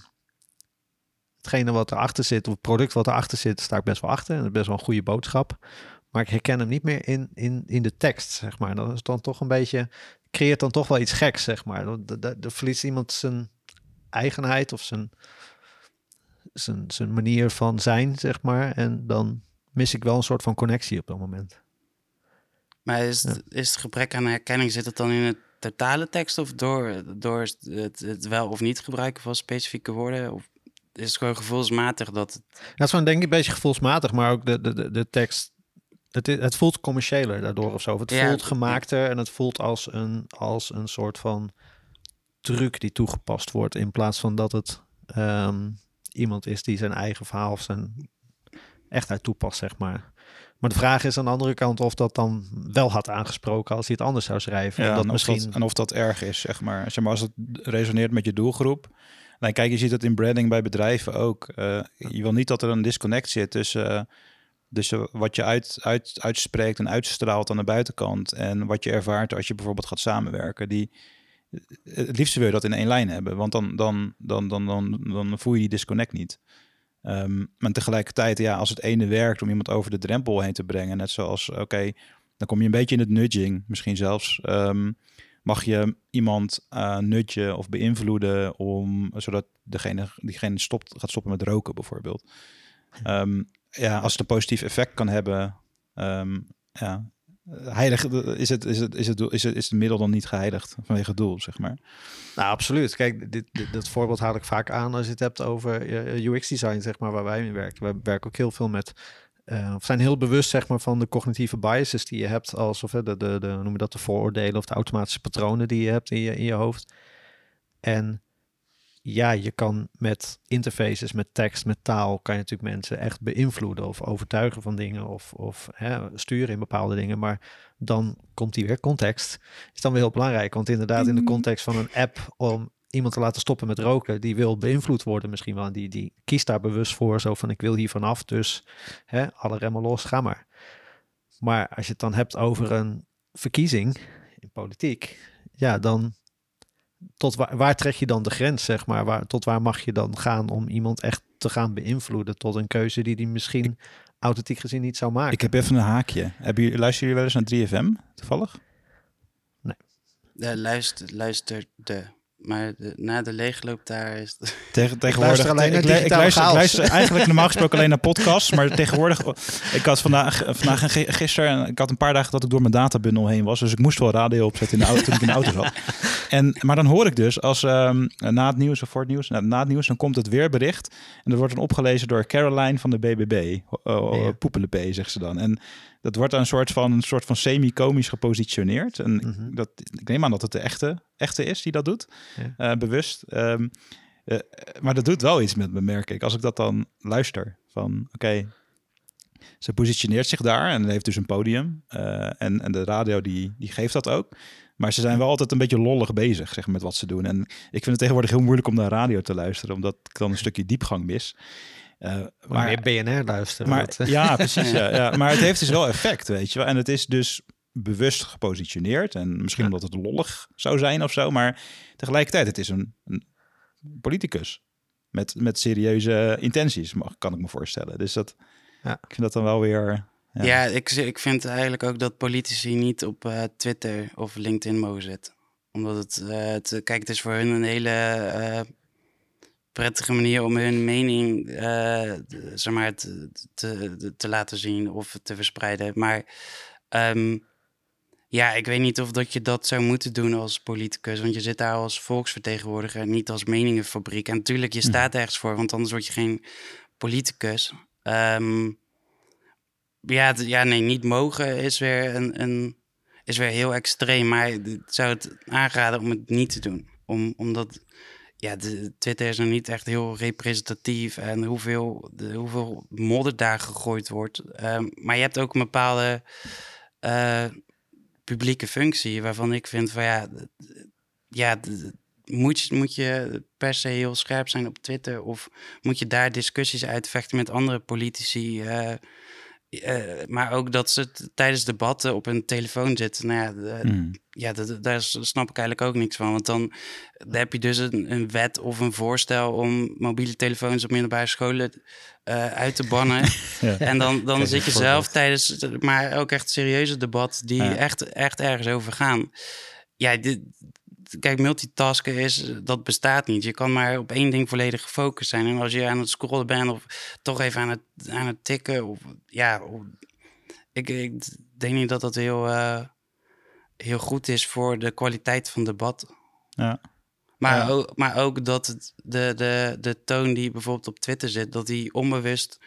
hetgene wat erachter zit, of het product wat erachter zit, sta ik best wel achter. En dat is best wel een goede boodschap. Maar ik herken hem niet meer in, in, in de tekst, zeg maar. Dat is dan toch een beetje, creëert dan toch wel iets geks, zeg maar. Dan verliest iemand zijn eigenheid of zijn, zijn, zijn manier van zijn, zeg maar. En dan mis ik wel een soort van connectie op dat moment. Maar is, het, is het gebrek aan herkenning, zit het dan in het totale tekst of door, door het, het wel of niet gebruiken van specifieke woorden? Of is het gewoon gevoelsmatig dat het... Ja, het is gewoon denk ik een beetje gevoelsmatig, maar ook de, de, de, tekst... Het, het voelt commerciëler daardoor of zo. Het voelt gemaakter en het voelt als een, als een soort van truc die toegepast wordt in plaats van dat het um, iemand is die zijn eigen verhaal of zijn echtheid toepast, zeg maar. Maar de vraag is aan de andere kant of dat dan wel had aangesproken als hij het anders zou schrijven. Ja, en, dat en misschien... Of dat, en of dat erg is, zeg maar. Zeg maar als het resoneert met je doelgroep. Nou, kijk, je ziet het in branding bij bedrijven ook. Uh, je wil niet dat er een disconnect zit tussen, uh, dus wat je uit, uit, uitspreekt en uitstraalt aan de buitenkant en wat je ervaart als je bijvoorbeeld gaat samenwerken. Die, het liefst wil je dat in één lijn hebben, want dan, dan, dan, dan, dan, dan voel je die disconnect niet. Um, maar tegelijkertijd, ja, als het ene werkt om iemand over de drempel heen te brengen, net zoals, oké, dan kom je een beetje in het nudging, misschien zelfs. Um, mag je iemand uh, nudgen of beïnvloeden om, zodat degene, diegene stopt, gaat stoppen met roken bijvoorbeeld. Um, ja, als het een positief effect kan hebben, ja, heilig is het, is het, is het, is het, is het middel dan niet geheiligd vanwege het doel, zeg maar. Nou, absoluut. Kijk, dit, dit, dat voorbeeld haal ik vaak aan als je het hebt over uh, UX design, zeg maar, waar wij mee werken. We werken ook heel veel met, uh, zijn heel bewust, zeg maar, van de cognitieve biases die je hebt, alsof de, de, de, noem je dat, de vooroordelen of de automatische patronen die je hebt in je, in je hoofd. En ja, je kan met interfaces, met tekst, met taal, kan je natuurlijk mensen echt beïnvloeden of overtuigen van dingen of, of hè, sturen in bepaalde dingen. Maar dan komt die weer context. Is dan weer heel belangrijk, want inderdaad in de mhm. context van een app om iemand te laten stoppen met roken, die wil beïnvloed worden misschien wel. Die, die kiest daar bewust voor, zo van ik wil hier vanaf, dus hè, alle remmen los, ga maar. Maar als je het dan hebt over een verkiezing in politiek, ja, dan tot waar, waar trek je dan de grens, zeg maar? Waar, tot waar mag je dan gaan om iemand echt te gaan beïnvloeden tot een keuze die die misschien authentiek gezien niet zou maken? Ik heb even een haakje. Hebben jullie, luisteren jullie wel eens naar 3FM toevallig? Nee. De luister, luister de maar na de leegloop daar is... Tegen, tegenwoordig... Ik luister, alleen ik, ik, luister, ik luister eigenlijk normaal gesproken alleen naar podcasts. Maar tegenwoordig... Ik had vandaag, vandaag en gisteren... Ik had een paar dagen dat ik door mijn databundel heen was. Dus ik moest wel radio opzetten in de auto, toen ik in de auto zat. En, maar dan hoor ik dus als um, na het nieuws of voor het nieuws... Nou, na het nieuws, dan komt het weerbericht. En dat wordt dan opgelezen door Caroline van de BBB. Uh, ja. zegt ze dan. En dat wordt een soort van, een soort van semi-komisch gepositioneerd. En mhm. dat, ik neem aan dat het de echte, echte is die dat doet, ja. uh, bewust. Um, uh, maar dat doet wel iets met me, merk ik. Als ik dat dan luister, van oké, okay, ze positioneert zich daar en heeft dus een podium. Uh, en, en de radio die, die geeft dat ook. Maar ze zijn wel altijd een beetje lollig bezig zeg, met wat ze doen. En ik vind het tegenwoordig heel moeilijk om naar radio te luisteren, omdat ik dan een stukje diepgang mis. Uh, maar meer BNR luisteren. Maar, ja, precies. ja, ja, Maar het heeft dus wel effect, weet je wel. En het is dus bewust gepositioneerd. En misschien omdat het lollig zou zijn of zo. Maar tegelijkertijd, het is een, een politicus. Met, met serieuze intenties, mag, kan ik me voorstellen. Dus dat, ja. ik vind dat dan wel weer... Ja, ja ik, ik vind eigenlijk ook dat politici niet op uh, Twitter of LinkedIn mogen zitten. Omdat het, uh, het, kijk, het is voor hun een hele uh, prettige manier om hun mening zeg maar, te, te, te, laten zien of te verspreiden. Maar um, ja, ik weet niet of dat je dat zou moeten doen als politicus. Want je zit daar als volksvertegenwoordiger, niet als meningenfabriek. En natuurlijk, je hm. staat ergens voor, want anders word je geen politicus. Um, ja, ja, nee, niet mogen is weer, een, een, is weer heel extreem. Maar ik zou het aanraden om het niet te doen. Om, omdat ja, Twitter is nog niet echt heel representatief. En hoeveel, de, hoeveel modder daar gegooid wordt. Um, maar je hebt ook een bepaalde... Uh, publieke functie waarvan ik vind van ja, ja moet, je, moet je per se heel scherp zijn op Twitter of moet je daar discussies uitvechten met andere politici? Uh, uh, maar ook dat ze tijdens debatten op hun telefoon zitten. Nou ja, mm. ja daar snap ik eigenlijk ook niks van. Want dan, dan heb je dus een, een, wet of een voorstel om mobiele telefoons op middelbare scholen uh, uit te bannen. En dan, dan zit je zelf tijdens, maar ook echt serieuze debat die echt, echt ergens over gaan. Ja, dit, kijk, multitasken is, dat bestaat niet. Je kan maar op één ding volledig gefocust zijn. En als je aan het scrollen bent of toch even aan het, aan het tikken, of, ja, ik, ik denk niet dat dat heel, uh, heel goed is voor de kwaliteit van debat. Ja. Maar, ook, maar ook dat het, de, de, de toon die bijvoorbeeld op Twitter zit, dat die onbewust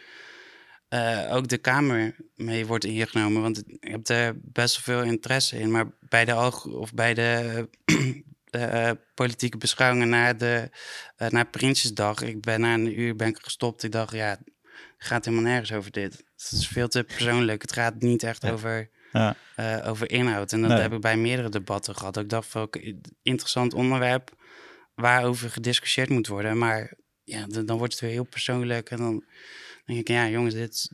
uh, ook de Kamer mee wordt ingenomen. Want ik heb er best wel veel interesse in. Maar bij de, of bij de uh, politieke beschouwingen na, de, uh, na Prinsjesdag, ik ben na een uur ben ik gestopt. Ik dacht, ja, het gaat helemaal nergens over dit. Het is veel te persoonlijk. Het gaat niet echt over, ja. over inhoud. En dat heb ik bij meerdere debatten gehad. Ik dacht, van, interessant onderwerp waarover gediscussieerd moet worden. Maar ja, dan, wordt het weer heel persoonlijk. En dan denk ik, ja, jongens, dit.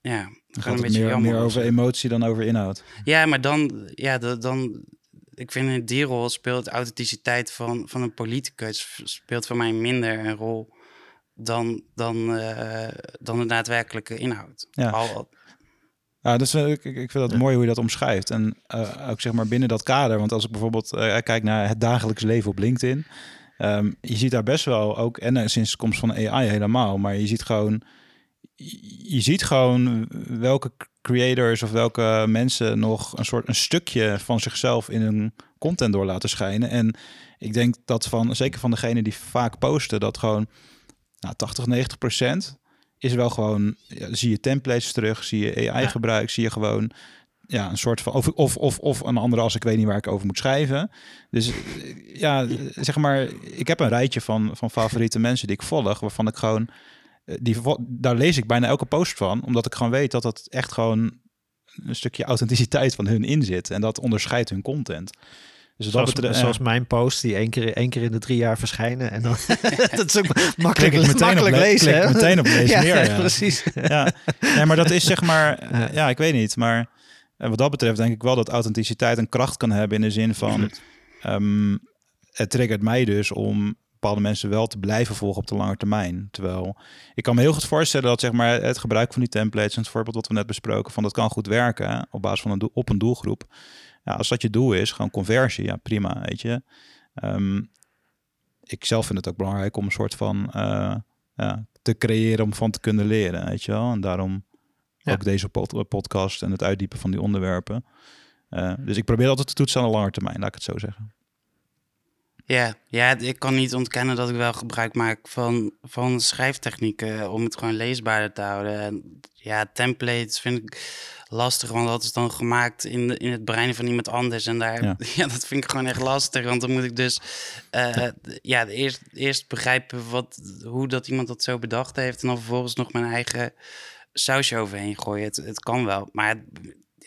ja, dan gaat een beetje meer, meer over emotie dan over inhoud. Ja, maar dan, ja, dan. Ik vind in die rol speelt de authenticiteit van, van een politicus speelt voor mij minder een rol dan, dan, uh, dan de daadwerkelijke inhoud. Ja. Al, ja, dus ik, ik vind dat mooi hoe je dat omschrijft. En uh, ook zeg maar binnen dat kader. Want als ik bijvoorbeeld uh, kijk naar het dagelijks leven op LinkedIn. Um, je ziet daar best wel ook, en sinds de komst van AI helemaal, maar je ziet gewoon, je ziet gewoon welke creators of welke mensen nog een soort een stukje van zichzelf in hun content door laten schijnen. En ik denk dat van, zeker van degene die vaak posten, dat gewoon nou, 80, 90 procent is wel gewoon, ja, zie je templates terug, zie je AI gebruik, zie je gewoon ja, een soort van, of, of, of, of een andere als ik weet niet waar ik over moet schrijven. Dus ja, zeg maar, ik heb een rijtje van, van favoriete mensen die ik volg, waarvan ik gewoon, die, daar lees ik bijna elke post van, omdat ik gewoon weet dat dat echt gewoon een stukje authenticiteit van hun in zit. En dat onderscheidt hun content. Dus zoals, betreft, zoals mijn post die één keer, één keer in de drie jaar verschijnen. En dan, dat is ook makkelijk, meteen makkelijk op lezen. Klik meteen op lezen ja, Ja. Precies. Ja. Nee, maar dat is zeg maar... Ja, ik weet niet. Maar eh, wat dat betreft denk ik wel dat authenticiteit een kracht kan hebben... in de zin van... Um, het triggert mij dus om bepaalde mensen wel te blijven volgen op de lange termijn. Terwijl ik kan me heel goed voorstellen dat zeg maar, het gebruik van die templates... en het voorbeeld wat we net besproken... van dat kan goed werken op basis van een doel, op een doelgroep ja, als dat je doel is, gewoon conversie, ja prima, weet je. Um, ik zelf vind het ook belangrijk om een soort van uh, ja, te creëren om van te kunnen leren, weet je wel. En daarom ook deze podcast en het uitdiepen van die onderwerpen. Uh, dus ik probeer altijd te toetsen aan de lange termijn, laat ik het zo zeggen. Ja, ja, ik kan niet ontkennen dat ik wel gebruik maak van, van schrijftechnieken om het gewoon leesbaarder te houden. En ja, templates vind ik lastig, want dat is dan gemaakt in, de, in het brein van iemand anders. En daar, ja. dat vind ik gewoon echt lastig, want dan moet ik dus uh, ja, eerst, eerst begrijpen wat, hoe dat iemand dat zo bedacht heeft. En dan vervolgens nog mijn eigen sausje overheen gooien. Het, het kan wel, maar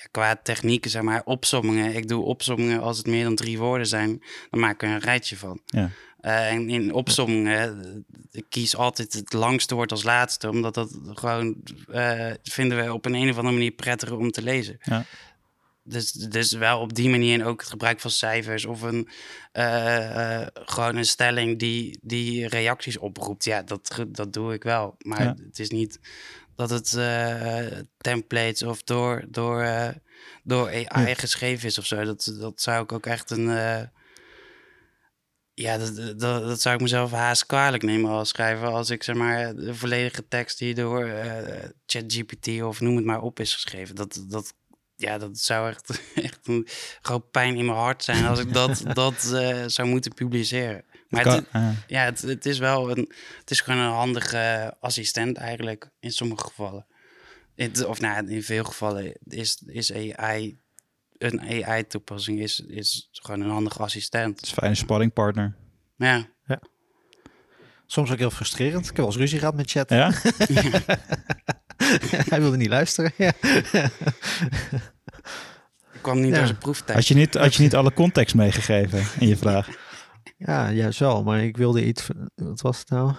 ja, qua technieken, zeg maar, opsommingen. Ik doe opsommingen als het meer dan drie woorden zijn, dan maak ik er een rijtje van. Ja. Uh, en in opsommingen, uh, ik kies altijd het langste woord als laatste, omdat dat gewoon uh, vinden we op een, een of andere manier prettiger om te lezen. Ja. Dus, dus wel op die manier en ook het gebruik van cijfers of een, gewoon een stelling die, die reacties oproept. Ja, dat, dat doe ik wel. Maar Ja. het is niet dat het templates of door, door, door AI geschreven is of zo. Dat, dat zou ik ook echt een ja, dat, dat, dat, zou ik mezelf haast kwalijk nemen als schrijver. Als ik zeg maar de volledige tekst die door ChatGPT of noem het maar op is geschreven. Dat, dat, ja, dat zou echt, echt een groot pijn in mijn hart zijn als ik dat, dat zou moeten publiceren. Maar kan, het, ja, het, het, is wel een, het is gewoon een handige assistent eigenlijk in sommige gevallen. In, of nou, in veel gevallen is, is AI een AI-toepassing is, is gewoon een handige assistent. Het is een fijne sparringpartner. Ja. ja. Soms ook heel frustrerend. Ik heb wel eens ruzie gehad met chat. Ja? Hij wilde niet luisteren. Ja. Ik kwam niet Ja. door zijn proeftijd. Had je, niet, had je niet alle context meegegeven in je vraag? Ja, juist wel. Maar ik wilde iets... Wat was het nou?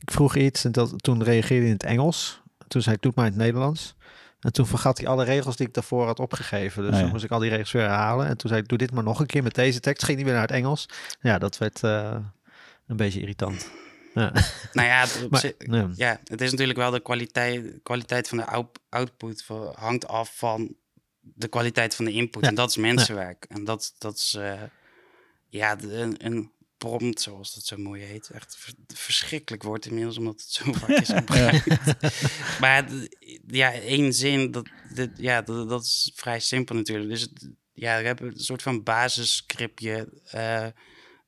Ik vroeg iets en dat, toen reageerde hij in het Engels. Toen zei ik, doe het maar in het Nederlands. En toen vergat hij alle regels die ik daarvoor had opgegeven. Dus ja. dan moest ik al die regels weer herhalen. En toen zei ik, doe dit maar nog een keer met deze tekst. Ging hij weer naar het Engels. Ja, dat werd eh, een beetje irritant. Ja. Nou ja, het, Maar, ja. het is natuurlijk wel de kwaliteit, kwaliteit van de out- output hangt af van de kwaliteit van de input. Ja, En dat is mensenwerk. En dat, dat is eh, ja, een, een prompt, zoals dat zo mooi heet. Echt ver- verschrikkelijk woord inmiddels, omdat het zo vaak is gebruikt. maar ja, één zin, dat, dit, ja, dat, dat is vrij simpel natuurlijk. Dus het- ja, we hebben een soort van basisscriptje eh,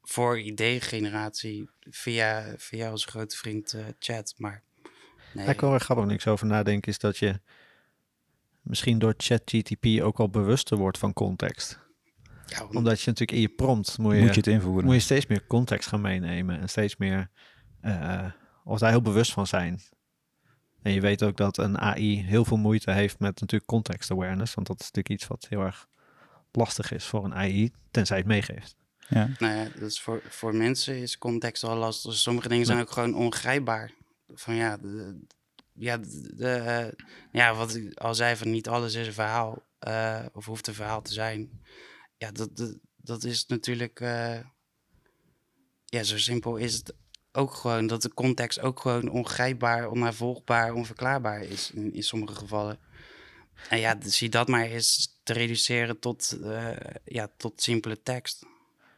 voor idee-generatie via, via onze grote vriend eh, Chat. Maar nee, ik wel erg grappig niks over nadenk, is dat je misschien door ChatGTP ook al bewuster wordt van context. Ja, Omdat je natuurlijk in je prompt moet je, Moet je het invoeren? moet je steeds meer context gaan meenemen en steeds meer, eh, of daar heel bewust van zijn. En je weet ook dat een AI heel veel moeite heeft met natuurlijk context awareness, want dat is natuurlijk iets wat heel erg lastig is voor een AI, tenzij het meegeeft. Ja. Nou ja, dus voor, voor mensen is context al lastig. Dus sommige dingen zijn ook gewoon ongrijpbaar. Van ja, de, ja, de, de, eh, ja, wat ik al zei, van niet alles is een verhaal. eh, of hoeft een verhaal te zijn. Ja, dat, dat, dat is natuurlijk... eh, ja, zo simpel is het ook gewoon. Dat de context ook gewoon ongrijpbaar, onnavolgbaar, onverklaarbaar is in, in sommige gevallen. En ja, zie dat maar eens te reduceren tot, eh, ja, tot simpele tekst.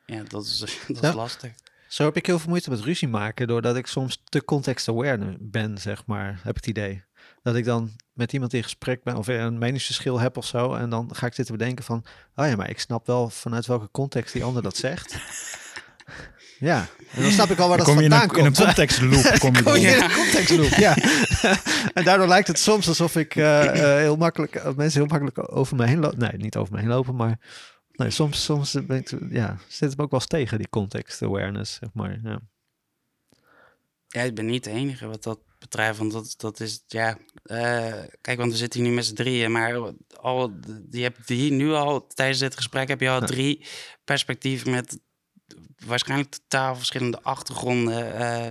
Ja, dat is, dat Ja. is lastig. Zo heb ik heel veel moeite met ruzie maken, doordat ik soms te context aware ben, zeg maar, heb ik het idee. Dat ik dan met iemand in gesprek ben of een meningsverschil heb of zo. En dan ga ik zitten bedenken van, oh ja, maar ik snap wel vanuit welke context die ander dat zegt. ja, en dan snap ik al waar Dan dat kom je in vandaan een, in een komt. context loop. Kom je Kom je dan. in een contextloop, ja. en daardoor lijkt het soms alsof ik eh, eh, heel makkelijk, eh, mensen heel makkelijk over me heen lopen. Nee, niet over me heen lopen, maar nee, soms, soms ben ik, ja, zit het me ook wel eens tegen, die context awareness, zeg maar. Ja. Ja, ik ben niet de enige wat dat betreft. Want dat, dat is, ja... eh, kijk, want we zitten hier nu met z'n drieën. Maar al, je hebt hier nu al, tijdens dit gesprek... heb je al drie perspectieven met waarschijnlijk totaal verschillende achtergronden. eh,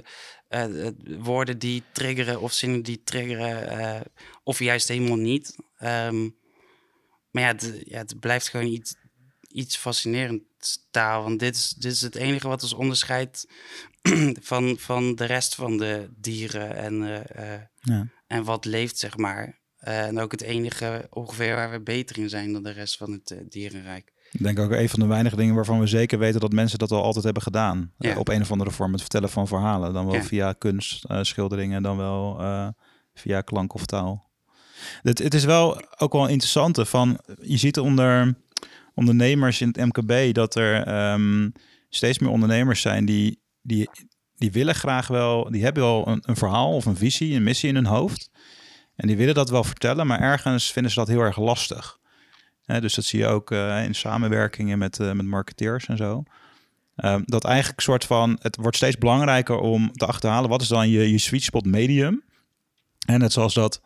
eh, woorden die triggeren of zinnen die triggeren. of juist helemaal niet. Ehm, maar ja het, ja, het blijft gewoon iets, iets fascinerend taal. Want dit is, dit is het enige wat ons onderscheidt van, van de rest van de dieren en, eh, eh, Ja. en wat leeft, zeg maar. Eh, en ook het enige ongeveer waar we beter in zijn dan de rest van het dierenrijk. Ik denk ook een van de weinige dingen waarvan we zeker weten dat mensen dat al altijd hebben gedaan. Ja. Op een of andere vorm, het vertellen van verhalen. Dan wel Ja. via kunst, schilderingen, dan wel via klank of taal. Het, het is wel ook wel interessant van, je ziet onder ondernemers in het MKB dat er ehm, steeds meer ondernemers zijn die, die, die willen graag wel, die hebben wel een, een verhaal of een visie, een missie in hun hoofd. En die willen dat wel vertellen, maar ergens vinden ze dat heel erg lastig. Dus dat zie je ook eh, in samenwerkingen met, eh, met marketeers en zo. Ehm, dat eigenlijk soort van, het wordt steeds belangrijker om te achterhalen wat is dan je, je sweet spot medium. En net zoals dat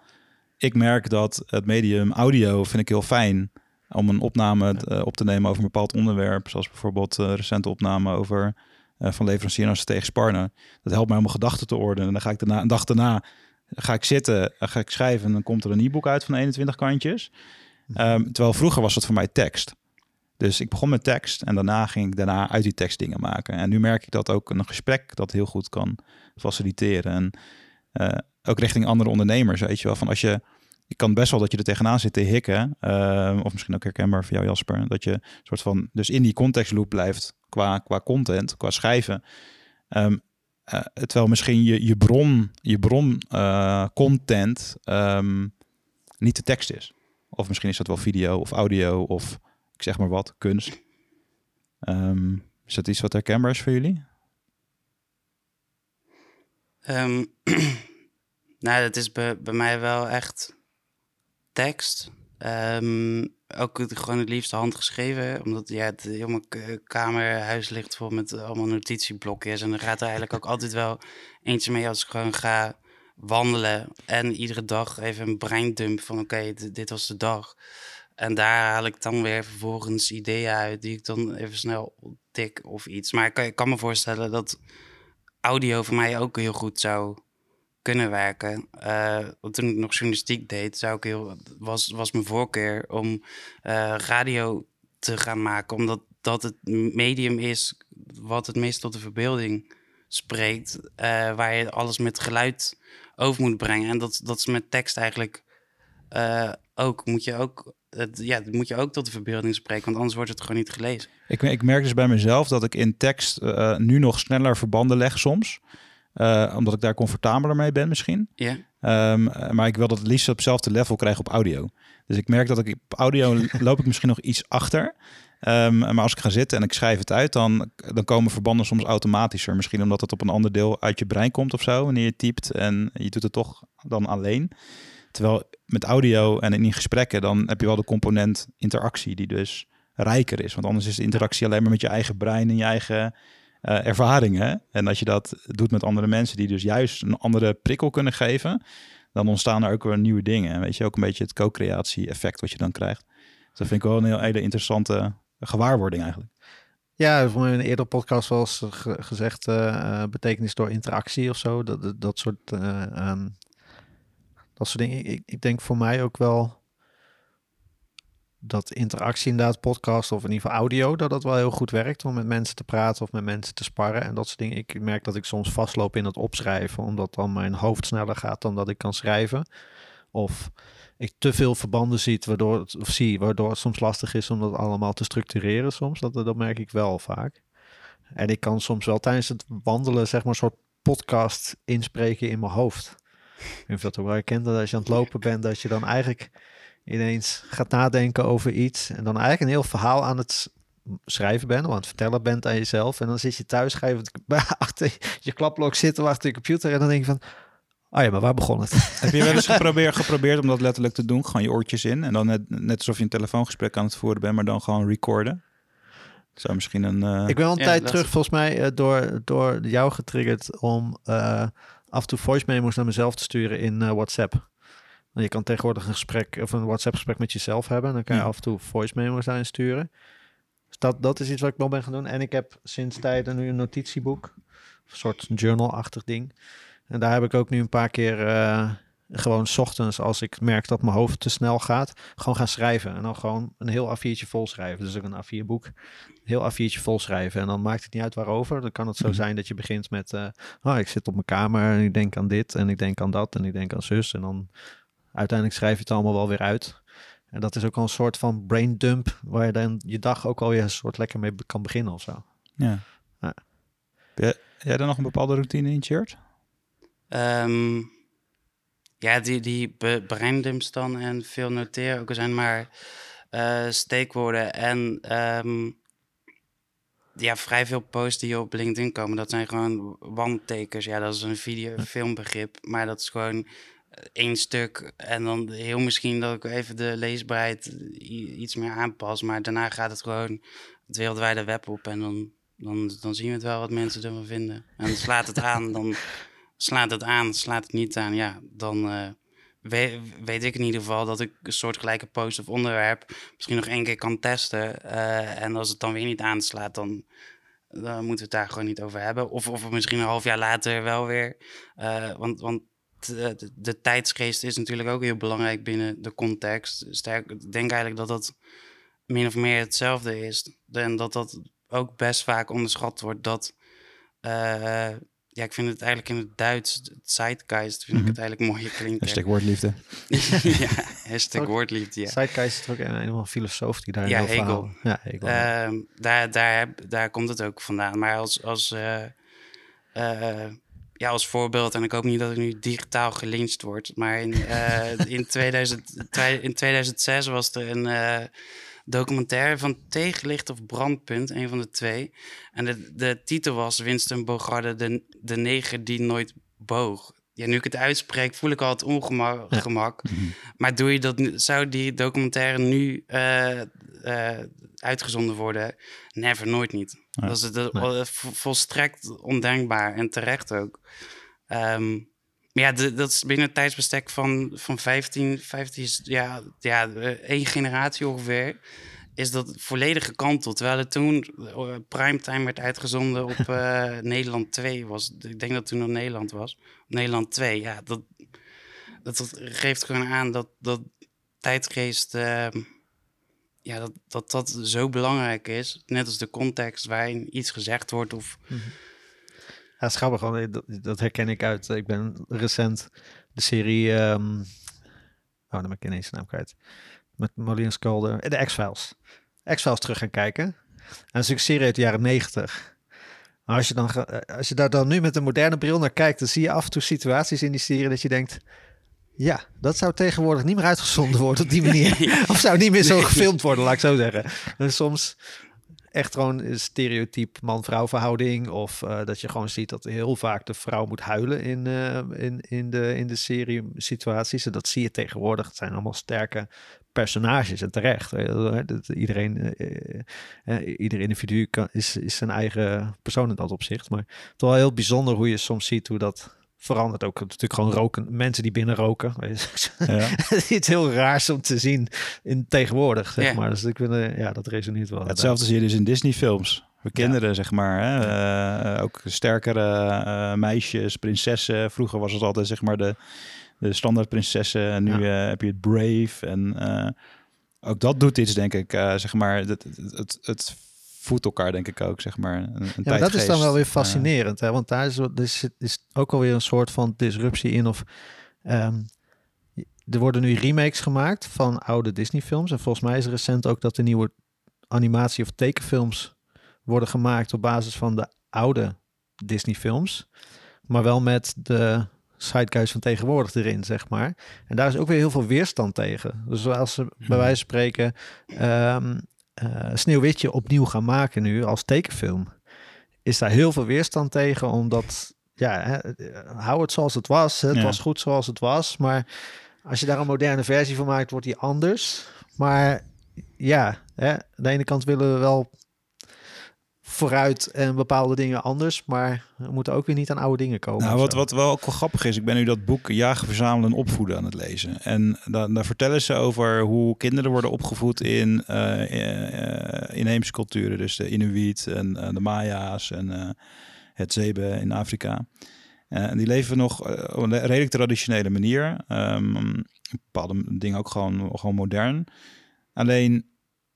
ik merk dat het medium audio vind ik heel fijn om een opname uh, op te nemen over een bepaald onderwerp. Zoals bijvoorbeeld recente opname over van leverancier naar tegen Sparna. Dat helpt mij om mijn gedachten te ordenen. En dan ga ik daarna, een dag daarna ga ik zitten, ga ik schrijven en dan komt er een e-book uit van 21 kantjes. Um, terwijl vroeger was dat voor mij tekst. Dus ik begon met tekst en daarna ging ik daarna uit die tekst dingen maken. En nu merk ik dat ook een gesprek dat heel goed kan faciliteren. En uh, ook richting andere ondernemers, weet je wel. Van als je, je kan best wel dat je er tegenaan zit te hikken, uh, of misschien ook herkenbaar voor jou Jasper, dat je soort van dus in die contextloop blijft qua, qua content, qua schrijven. Um, uh, terwijl misschien je, je bron, je bron content um, niet de tekst is. Of misschien is dat wel video of audio of ik zeg maar wat, kunst. Is dat iets wat herkenbaar is voor jullie? Nou, dat is bij mij wel echt tekst. Um, ook gewoon het liefste handgeschreven. Omdat ja, het helemaal kamer, huis ligt vol met allemaal notitieblokjes. En dan gaat er eigenlijk ook altijd wel eentje mee als ik gewoon ga wandelen. En iedere dag even een breindump van oké, dit was de dag. En daar haal ik dan weer vervolgens ideeën uit die ik dan even snel tik of iets. Maar kan, ik kan me voorstellen dat audio voor mij ook heel goed zou kunnen werken. Uh, toen ik nog journalistiek deed, zou ik heel, was, was mijn voorkeur om uh, radio te gaan maken. Omdat dat het medium is wat het meest tot de verbeelding spreekt. Uh, waar je alles met geluid over moet brengen. En dat, dat is met tekst eigenlijk ook. Moet je ook het, ja, moet je ook tot de verbeelding spreken, want anders wordt het gewoon niet gelezen. Ik, ik merk dus bij mezelf dat ik in tekst nu nog sneller verbanden leg soms. Uh, omdat ik daar comfortabeler mee ben misschien. Ja. Um, maar ik wil dat het liefst op hetzelfde level krijgen op audio. Dus ik merk dat ik op audio loop ik misschien nog iets achter. Um, maar als ik ga zitten en ik schrijf het uit, dan, dan komen verbanden soms automatischer. Misschien omdat het op een ander deel uit je brein komt of zo, wanneer je typt en je doet het toch dan alleen. Terwijl met audio en in gesprekken, dan heb je wel de component interactie die dus rijker is. Want anders is de interactie alleen maar met je eigen brein en je eigen uh, ervaringen. En als je dat doet met andere mensen die dus juist een andere prikkel kunnen geven, dan ontstaan er ook weer nieuwe dingen. Weet je, ook een beetje het co-creatie effect wat je dan krijgt. Dus dat vind ik wel een heel hele interessante gewaarwording eigenlijk. Ja, mij in een eerdere podcast was gezegd uh, betekenis door interactie of zo. Dat, dat, soort um, dat soort dingen. Ik, ik denk voor mij ook wel dat interactie inderdaad, podcast of in ieder geval audio, dat dat wel heel goed werkt om met mensen te praten of met mensen te sparren en dat soort dingen. Ik merk dat ik soms vastloop in het opschrijven, omdat dan mijn hoofd sneller gaat dan dat ik kan schrijven. Of ik te veel verbanden ziet, waardoor het, of zie, waardoor het soms lastig is om dat allemaal te structureren soms. Dat, dat merk ik wel vaak. En ik kan soms wel tijdens het wandelen, zeg maar, een soort podcast inspreken in mijn hoofd. Ik weet dat wel herkent dat als je aan het lopen bent, dat je dan eigenlijk ineens gaat nadenken over iets. En dan eigenlijk een heel verhaal aan het schrijven bent, of aan het vertellen bent aan jezelf. En dan zit je thuis, ga je achter je klapblok zitten, achter je computer. En dan denk je van, oh ja, maar waar begon het? Heb je wel eens geprobeerd, geprobeerd om dat letterlijk te doen? Gewoon je oortjes in en dan net, net alsof je een telefoongesprek aan het voeren bent, maar dan gewoon recorden? Zou misschien een. Uh... Ik ben al een ja, tijd terug, volgens mij, uh, door, door jou getriggerd om uh, af en toe voice memos naar mezelf te sturen in uh, Je kan tegenwoordig een gesprek of een WhatsApp gesprek met jezelf hebben. Dan kan je af en toe voice memos daarin sturen. Dus dat, dat is iets wat ik wel ben gaan doen. En ik heb sinds tijden nu een notitieboek. Een soort journal-achtig ding. En daar heb ik ook nu een paar keer uh, gewoon s ochtends, als ik merk dat mijn hoofd te snel gaat, gewoon gaan schrijven. En dan gewoon een heel A4'tje vol schrijven. Dus ook een A4-boek. Heel A4'tje vol schrijven. En dan maakt het niet uit waarover. Dan kan het zo mhm. zijn dat je begint met, uh, oh, ik zit op mijn kamer en ik denk aan dit en ik denk aan dat en ik denk aan zus. En dan uiteindelijk schrijf je het allemaal wel weer uit. En dat is ook al een soort van brain dump, waar je dan je dag ook alweer een soort lekker mee kan beginnen of zo. Ja. ja. Heb jij dan nog een bepaalde routine in Church? Um, ja, die, die breindumps dan en veel noteren ook zijn maar uh, steekwoorden en um, ja, vrij veel posts die op LinkedIn komen. Dat zijn gewoon wandtekens. Ja, dat is een video, filmbegrip, maar dat is gewoon één stuk. En dan heel misschien dat ik even de leesbaarheid iets meer aanpas. Maar daarna gaat het gewoon het wereldwijde web op. En dan, dan, dan zien we het wel wat mensen ervan vinden. En slaat het aan, dan slaat het aan. Slaat het niet aan, ja, dan uh, weet, weet ik in ieder geval dat ik een soortgelijke post of onderwerp misschien nog één keer kan testen. Eh, en als het dan weer niet aanslaat, dan, dan moeten we het daar gewoon niet over hebben. Of, of misschien een half jaar later wel weer. Uh, want, want de, de, de, tijdsgeest is natuurlijk ook heel belangrijk binnen de context. Sterk, ik denk eigenlijk dat dat min of meer hetzelfde is. En dat dat ook best vaak onderschat wordt. Dat uh, ja, ik vind het eigenlijk in het Duits, het Zeitgeist, vind ik het eigenlijk mooier klinken. Hashtag woordliefde. ja, hashtag woordliefde, ja. Zeitgeist is ook een, een filosoof die daar ja, heel Hegel. Ja, Hegel. Uh, daar, daar, daar komt het ook vandaan. Maar als, als, uh, uh, ja, als voorbeeld, en ik hoop niet dat ik nu digitaal gelincht word, maar in, in, 2000, in 2006 was er een documentaire van Tegenlicht of Brandpunt, een van de twee. En de, de titel was Winston Bogarde, de, de neger die nooit boog. Ja, nu ik het uitspreek, voel ik al het ongemak. Gemak. Mhm. Maar doe je dat, zou die documentaire nu uh, uitgezonden worden? Never, nooit niet. Ja. Dat is het, nee. volstrekt ondenkbaar en terecht ook. Um, maar ja, de, dat is binnen het tijdsbestek van, van 15, 15 ja, ja, één generatie ongeveer, is dat volledig gekanteld. Terwijl het toen uh, primetime werd uitgezonden op uh, Nederland 2 was. Ik denk dat toen op Nederland was. Nederland 2, ja, dat, dat, dat geeft gewoon aan dat, dat tijdgeest, uh, ja, dat, dat dat zo belangrijk is. Net als de context waarin iets gezegd wordt of... -hmm. Ja, grappig, gewoon, dat, dat, herken ik uit. Ik ben recent de serie. Um, oh, dan ben ik ineens de naam kwijt. Met Molly Sculder. De X-Files. X-Files terug gaan kijken. En dat is een serie uit de jaren negentig. Maar als je, dan, als je daar dan nu met een moderne bril naar kijkt, dan zie je af en toe situaties in die serie dat je denkt. Ja, dat zou tegenwoordig niet meer uitgezonden worden op die manier. of zou niet meer zo gefilmd worden, laat ik zo zeggen. En soms echt gewoon een stereotype man-vrouw verhouding. Of uh, dat je gewoon ziet dat heel vaak de vrouw moet huilen in, uh, in, in, de, in de serie situaties. En dat zie je tegenwoordig. Het zijn allemaal sterke personages en terecht. Dat iedereen, ieder individu kan, is, is zijn eigen persoon in dat opzicht. Maar het is wel heel bijzonder hoe je soms ziet hoe dat verandert ook natuurlijk gewoon roken. Mensen die binnen roken. Ja. Iets heel raars om te zien in tegenwoordig, zeg Ja. maar. Dus ik vind, ja, dat resoneert wel. Hetzelfde zie je dus in Disney-films. Voor kinderen, zeg maar. Hè? Uh, ook sterkere uh, meisjes, prinsessen. Vroeger was het altijd, zeg maar, de, de standaard prinsessen. En nu uh, heb je het Brave. En uh, ook dat doet iets, denk ik. Uh, zeg maar, het, het, het, het voedt elkaar, denk ik ook, zeg maar. Een, een ja, dat is dan wel weer fascinerend, hè? want daar is, is, is ook alweer een soort van disruptie in. Of um, er worden nu remakes gemaakt van oude Disney-films. En volgens mij is recent ook dat de nieuwe animatie- of tekenfilms worden gemaakt op basis van de oude Disney-films. Maar wel met de zeitgeist van tegenwoordig erin, zeg maar. En daar is ook weer heel veel weerstand tegen. Dus als ze bij wijze van spreken um, uh, Sneeuwwitje opnieuw gaan maken nu als tekenfilm, is daar heel veel weerstand tegen, omdat ja, hè, hou het zoals het was. Het Ja. was goed zoals het was, maar als je daar een moderne versie van maakt, wordt die anders. Maar ja, hè, aan de ene kant willen we wel vooruit en bepaalde dingen anders, maar we moeten ook weer niet aan oude dingen komen. Nou, wat, wat wel ook wel grappig is, ik ben nu dat boek Jagen, Verzamelen en Opvoeden aan het lezen. En da daar vertellen ze over hoe kinderen worden opgevoed in uh, uh, inheemse culturen. Dus de Inuit en uh, de Maya's en uh, het Zebe in Afrika. En die leven nog op een redelijk traditionele manier. Um, bepaalde dingen ook gewoon, gewoon modern. Alleen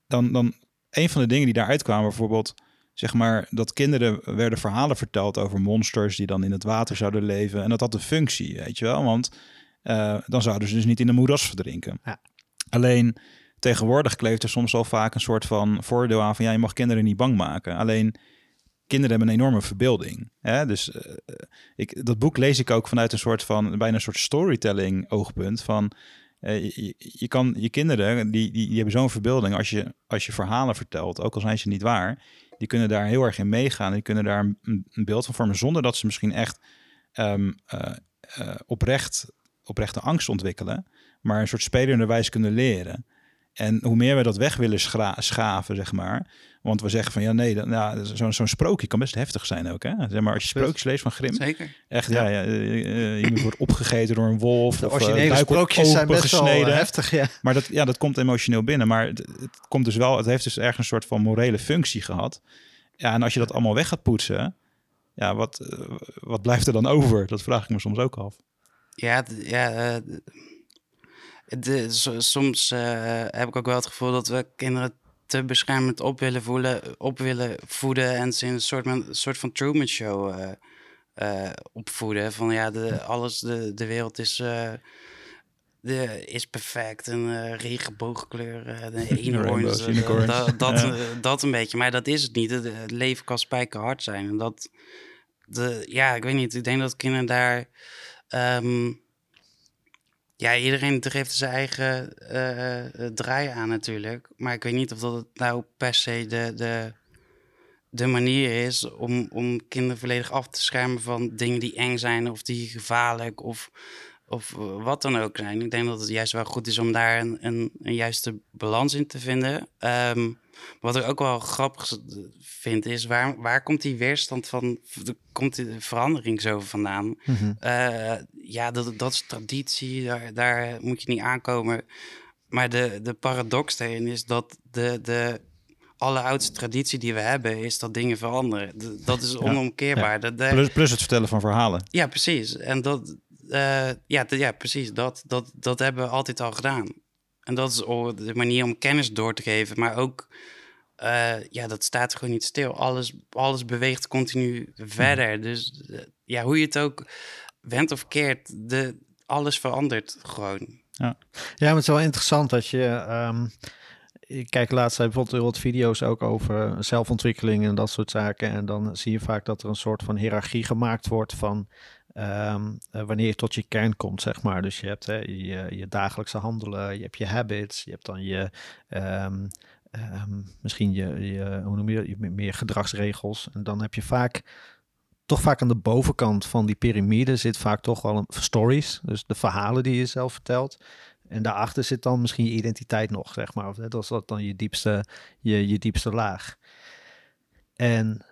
dan, dan een van de dingen die daaruit kwamen, bijvoorbeeld zeg maar, dat kinderen werden verhalen verteld over monsters die dan in het water zouden leven. En dat had een functie, weet je wel. Want uh, dan zouden ze dus niet in de moeras verdrinken. Ja. Alleen tegenwoordig kleeft er soms al vaak een soort van voordeel aan van ja, je mag kinderen niet bang maken. Alleen kinderen hebben een enorme verbeelding. Hè? Dus uh, ik, dat boek lees ik ook vanuit een soort van bijna een soort storytelling oogpunt van. Uh, je, je, kan je kinderen, die, die, die hebben zo'n verbeelding als je, als je verhalen vertelt, ook al zijn ze niet waar, die kunnen daar heel erg in meegaan. Die kunnen daar een, beeld van vormen zonder dat ze misschien echt um, oprecht, oprechte angst ontwikkelen, maar een soort spelenderwijs kunnen leren. En hoe meer we dat weg willen schaven, zeg maar. Want we zeggen van ja, nee, nou, zo'n zo'n sprookje kan best heftig zijn ook. Hè? Zeg maar als je sprookjes leest van Grim. Zeker. Echt, ja, ja, je moet worden opgegeten door een wolf. De originele of, sprookjes zijn best gesneden. wel heftig, ja. Maar dat, ja, dat komt emotioneel binnen. Maar het, het, komt dus wel, het heeft dus ergens een soort van morele functie gehad. Ja, en als je dat allemaal weg gaat poetsen, ja, wat, wat blijft er dan over? Dat vraag ik me soms ook af. Ja, ja uh, de, soms uh, heb ik ook wel het gevoel dat we kinderen te beschermend op willen, voelen, op willen voeden en ze in een soort, een soort van Truman Show uh, opvoeden. Van ja, de, alles, de, de wereld is, de, is perfect en uh, regenboogkleur, de eenhoorns, dat, dat, dat, een beetje. Maar dat is het niet. Het, leven kan spijkerhard zijn. En dat, de, ja, ik weet niet. Ik denk dat kinderen daar... Um, ja, iedereen geeft zijn eigen uh, draai aan natuurlijk. Maar ik weet niet of dat het nou per se de, de, de manier is om, om kinderen volledig af te schermen van dingen die eng zijn of die gevaarlijk of, of wat dan ook zijn. Ik denk dat het juist wel goed is om daar een, een, juiste balans in te vinden. Um, wat ik ook wel grappig vind, is waar, waar komt die weerstand van, komt die verandering zo vandaan? Mhm. Eh, ja, dat, dat is traditie, daar, daar moet je niet aankomen. Maar de, de paradox daarin is dat de, de alleroudste traditie die we hebben, is dat dingen veranderen. dat is onomkeerbaar. Dat, plus, plus het vertellen van verhalen. Ja, precies. En dat, uh, ja, ja, precies. Dat, dat, dat hebben we altijd al gedaan. En dat is de manier om kennis door te geven, maar ook, uh, ja, dat staat gewoon niet stil. Alles, alles beweegt continu verder. Hmm. Dus uh, ja, hoe je het ook went of keert, de, alles verandert gewoon. Ja. ja, maar het is wel interessant dat je. Um, ik kijk laatst bijvoorbeeld wat video's ook over zelfontwikkeling en dat soort zaken. En dan zie je vaak dat er een soort van hiërarchie gemaakt wordt van Um, wanneer je tot je kern komt, zeg maar. Dus je hebt hè, je, je dagelijkse handelen, je hebt je habits, je hebt dan je, um, um, misschien je, je, hoe noem je, meer gedragsregels. En dan heb je vaak, toch vaak aan de bovenkant van die piramide zit vaak toch wel een stories. Dus de verhalen die je zelf vertelt. En daarachter zit dan misschien je identiteit nog, zeg maar. Of hè, dat is dan je diepste, je, je diepste laag. En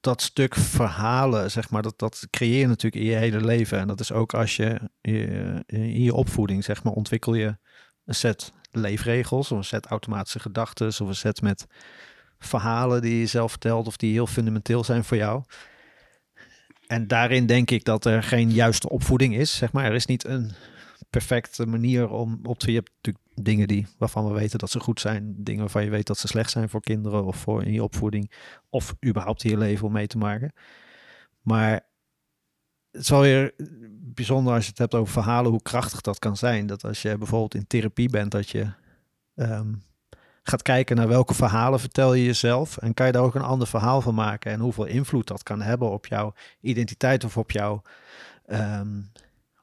dat stuk verhalen, zeg maar, dat, dat creëer je natuurlijk in je hele leven. En dat is ook als je, je in je opvoeding, zeg maar, ontwikkel je een set leefregels, of een set automatische gedachten, of een set met verhalen die je zelf vertelt, of die heel fundamenteel zijn voor jou. En daarin denk ik dat er geen juiste opvoeding is, zeg maar. Er is niet een perfecte manier om op te... Je hebt natuurlijk dingen die, waarvan we weten dat ze goed zijn. Dingen waarvan je weet dat ze slecht zijn voor kinderen of voor in je opvoeding. Of überhaupt in je leven om mee te maken. Maar het wel weer bijzonder als je het hebt over verhalen, hoe krachtig dat kan zijn. Dat als je bijvoorbeeld in therapie bent, dat je ehm, gaat kijken naar welke verhalen vertel je jezelf. En kan je daar ook een ander verhaal van maken. En hoeveel invloed dat kan hebben op jouw identiteit of op jou, ehm,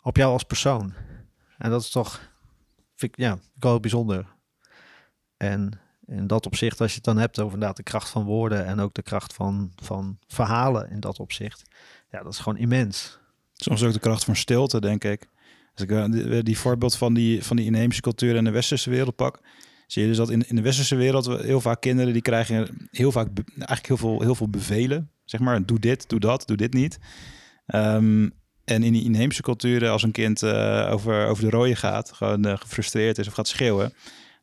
op jou als persoon. En dat is toch, vind ik, ja, wel bijzonder. En in dat opzicht, als je het dan hebt over inderdaad de kracht van woorden en ook de kracht van, van verhalen in dat opzicht. Ja, dat is gewoon immens. Soms ook de kracht van stilte, denk ik. Als ik eh, die, die voorbeeld van die, van die inheemse cultuur en de westerse wereld pak, zie je dus dat in, in de westerse wereld heel vaak kinderen die krijgen heel vaak eigenlijk heel veel, heel veel bevelen. Zeg maar, doe dit, doe dat, doe dit niet. Um, en in die inheemse culturen, als een kind uh, over, over de rode gaat, gewoon uh, gefrustreerd is of gaat schreeuwen,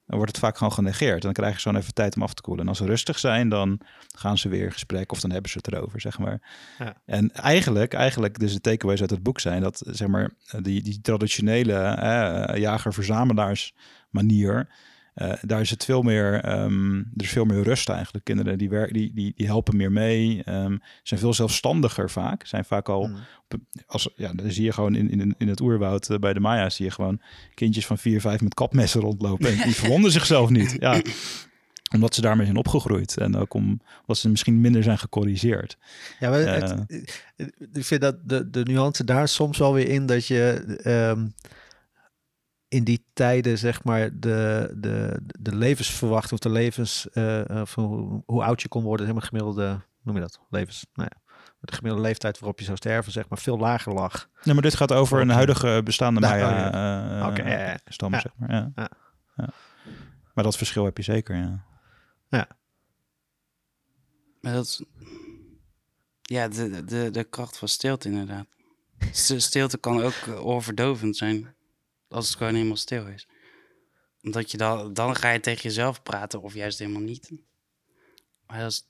dan wordt het vaak gewoon genegeerd. Dan krijgen ze gewoon even tijd om af te koelen. En als ze rustig zijn, dan gaan ze weer in gesprek of dan hebben ze het erover, zeg maar. Ja. En eigenlijk, eigenlijk, dus de takeaways uit het boek zijn dat, zeg maar, die, die traditionele uh, jager-verzamelaars manier uh, daar is het veel meer, um, er is veel meer rust eigenlijk. Kinderen die, werken, die, die, die helpen meer mee, um, zijn veel zelfstandiger vaak. Zijn vaak al, mm. als, ja, dan zie je gewoon in, in, in het oerwoud uh, bij de Maya's, zie je gewoon kindjes van vier, vijf met kapmessen rondlopen. En die verwonden zichzelf niet. Ja, omdat ze daarmee zijn opgegroeid. En ook om, omdat ze misschien minder zijn gecorrigeerd. Ja, maar uh, ik vind dat de, de nuance daar soms wel weer in dat je... Um, in die tijden, zeg maar, de, de, de levensverwachting of de levens, uh, van hoe, hoe, oud je kon worden, helemaal gemiddelde, noem je dat, levens, nou ja, de gemiddelde leeftijd waarop je zou sterven, zeg maar, veel lager lag. Nee, maar dit gaat over een huidige bestaande Nou, Maya oh, eh, ja, ja. stam, Ja. zeg maar. Ja. Ja. Ja. Maar dat verschil heb je zeker, ja. Maar dat is... Ja, de, de, de kracht van stilte inderdaad. Stilte kan ook eh, oorverdovend zijn. Als het gewoon helemaal stil is. Omdat je dan... Dan ga je tegen jezelf praten of juist helemaal niet. Maar dat is...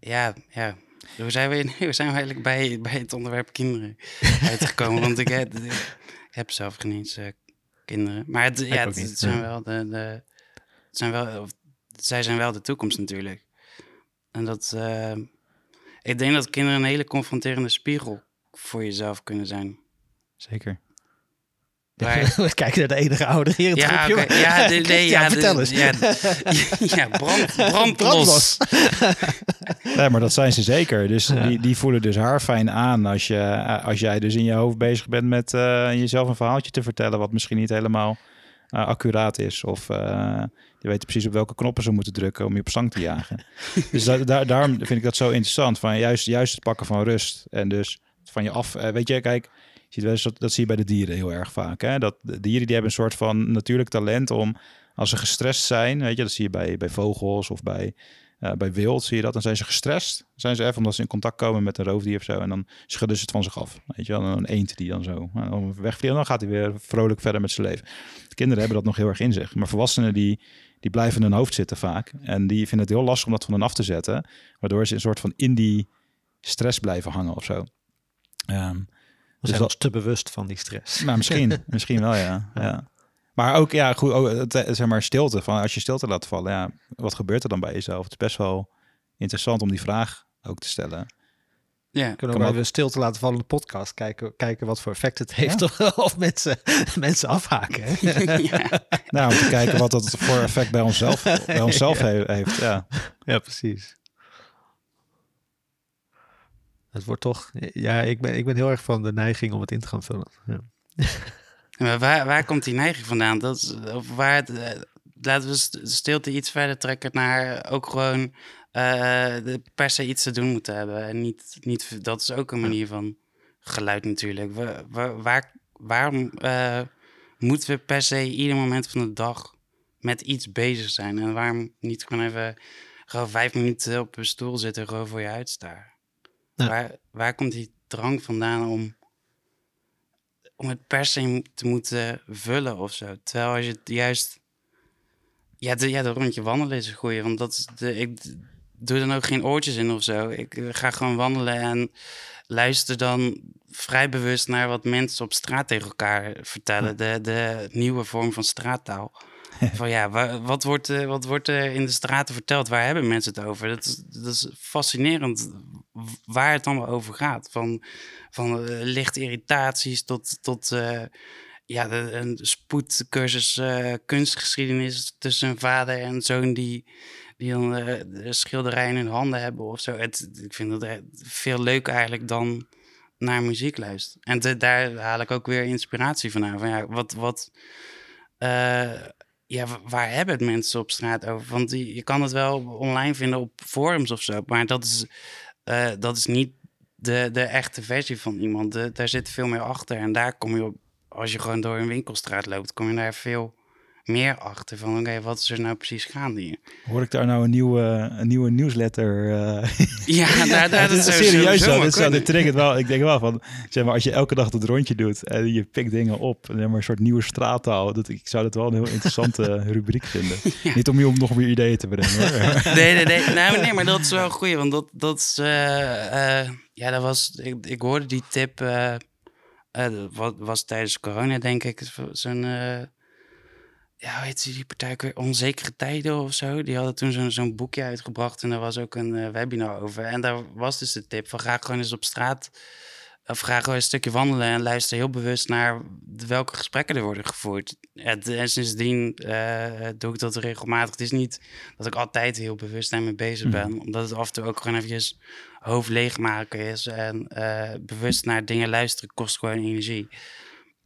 Ja, ja. Hoe zijn we, hoe zijn we eigenlijk bij, bij het onderwerp kinderen uitgekomen? Want ik heb, ik heb zelf geen eens eh, kinderen. Maar het, ja, het, zijn wel de... de het zijn wel, of, zij zijn wel de toekomst natuurlijk. En dat... eh, ik denk dat kinderen een hele confronterende spiegel voor jezelf kunnen zijn. Zeker. We kijken naar de enige ouder hier in het Ja, groepje. oké. Ja, de- nee, ja, de- vertel eens. ja, Ja, brand, brand Brandlos. Nee, maar dat zijn ze zeker. Dus Ja. die, die voelen dus haar fijn aan als, je, eh, als jij dus in je hoofd bezig bent met eh, jezelf een verhaaltje te vertellen wat misschien niet helemaal eh, accuraat is. Of eh je weet precies op welke knoppen ze moeten drukken om je op zang te jagen. dus da- da- daarom vind ik dat zo interessant. Van juist, juist het pakken van rust. En dus van je af. weet je, kijk, dat, zie je bij de dieren heel erg vaak. Hè? Dat de dieren die hebben een soort van natuurlijk talent om als ze gestrest zijn, weet je, dat zie je bij, bij vogels of bij, eh, bij wild, zie je dat. Dan zijn ze gestrest. Dan zijn ze even omdat ze in contact komen met een roofdier of zo. En dan schudden ze het van zich af. Weet je wel, een eend die dan zo nou, wegvliegt. Dan gaat hij weer vrolijk verder met zijn leven. De kinderen hebben dat nog heel erg in zich. Maar volwassenen die, die blijven in hun hoofd zitten vaak. En die vinden het heel lastig om dat van hen af te zetten. Waardoor ze een soort van in die stress blijven hangen of zo. Ehm, We zijn ons te bewust van die stress. nou, misschien. misschien wel, ja. ja. Maar ook, ja, goed, ook, eh, zeg maar stilte. Van als je stilte laat vallen, ja, wat gebeurt er dan bij jezelf? Het is best wel interessant om die vraag ook te stellen. Ja, Kunnen we de stilte laten vallen in de podcast kijken, kijken wat voor effect het heeft of, of mensen, mensen afhaken. ja. Nou, om te kijken wat dat voor effect bij onszelf, bij onszelf he- heeft. Ja. Ja, precies. Het wordt toch... Ja, ik ben, ik ben heel erg van de neiging om het in te gaan vullen. Ja. Maar waar, waar komt die neiging vandaan? Dat is, of waar eh, laten we st- stilte iets verder trekken naar ook gewoon eh, per se iets te doen moeten hebben. En niet, niet, dat is ook een manier van geluid natuurlijk. Wa- wa- waar, waarom eh, moeten we per se ieder moment van de dag met iets bezig zijn? En waarom niet gewoon even gewoon vijf minuten op een stoel zitten, gewoon voor je uitstaren? Ja. Waar, waar komt die drang vandaan om om het per se te moeten vullen of zo. Terwijl als je het juist... Ja, de, ja, de rondje wandelen is een goeie. Want dat is de, ik doe dan ook geen oortjes in of zo. Ik ga gewoon wandelen en luister dan vrij bewust naar wat mensen op straat tegen elkaar vertellen. De, de nieuwe vorm van straattaal. van ja, wa- wat wordt, eh, wat wordt er in de straten verteld? Waar hebben mensen het over? Dat is, dat is fascinerend waar het allemaal over gaat. Van, van eh, irritaties tot, tot eh, ja, een spoedcursus kunstgeschiedenis tussen een vader en zoon die, die dan eh, de schilderij in handen hebben of zo. Het, ik vind dat veel leuker eigenlijk dan naar muziek luisteren. En daar haal ik ook weer inspiratie van aan. Van ja, wat, wat, ja, wa- waar hebben het mensen op straat over? Want die, je kan het wel online vinden op forums of zo, maar dat is, eh, dat is niet de, de echte versie van iemand. Daar zit veel meer achter. En daar kom je op, als je gewoon door een winkelstraat loopt, kom je daar veel meer achter. Van oké, wat is er nou precies gaande hier? Hoor ik daar nou een nieuwe, een nieuwe newsletter? eh Ja, daar, daar dat is serieus zo. Dit, zo, kunnen. dit triggert wel. Ik denk wel van, zeg maar, als je elke dag het rondje doet en je pikt dingen op, en maar een soort nieuwe straattaal. Dat, ik zou dat wel een heel interessante rubriek vinden. Ja. Niet om je om nog meer ideeën te brengen hoor. Nee, nee, nee. Nou, nee, maar dat is wel een goeie. Want dat, dat is... eh, eh, ja, dat was... Ik, ik hoorde die tip... eh, eh, dat wa- was tijdens corona, denk ik. Zo'n... eh, ja, hoe heet die partij ook weer? Onzekere Tijden of zo. Die hadden toen zo'n zo'n boekje uitgebracht. En daar was ook een eh, webinar over. En daar was dus de tip van... Ga gewoon eens op straat... Of ga gewoon een stukje wandelen en luister heel bewust naar welke gesprekken er worden gevoerd. En, en sindsdien eh, doe ik dat regelmatig. Het is niet dat ik altijd heel bewust daarmee bezig Mhm. ben. Omdat het af en toe ook gewoon eventjes hoofd leegmaken is. En eh, bewust naar dingen luisteren kost gewoon energie.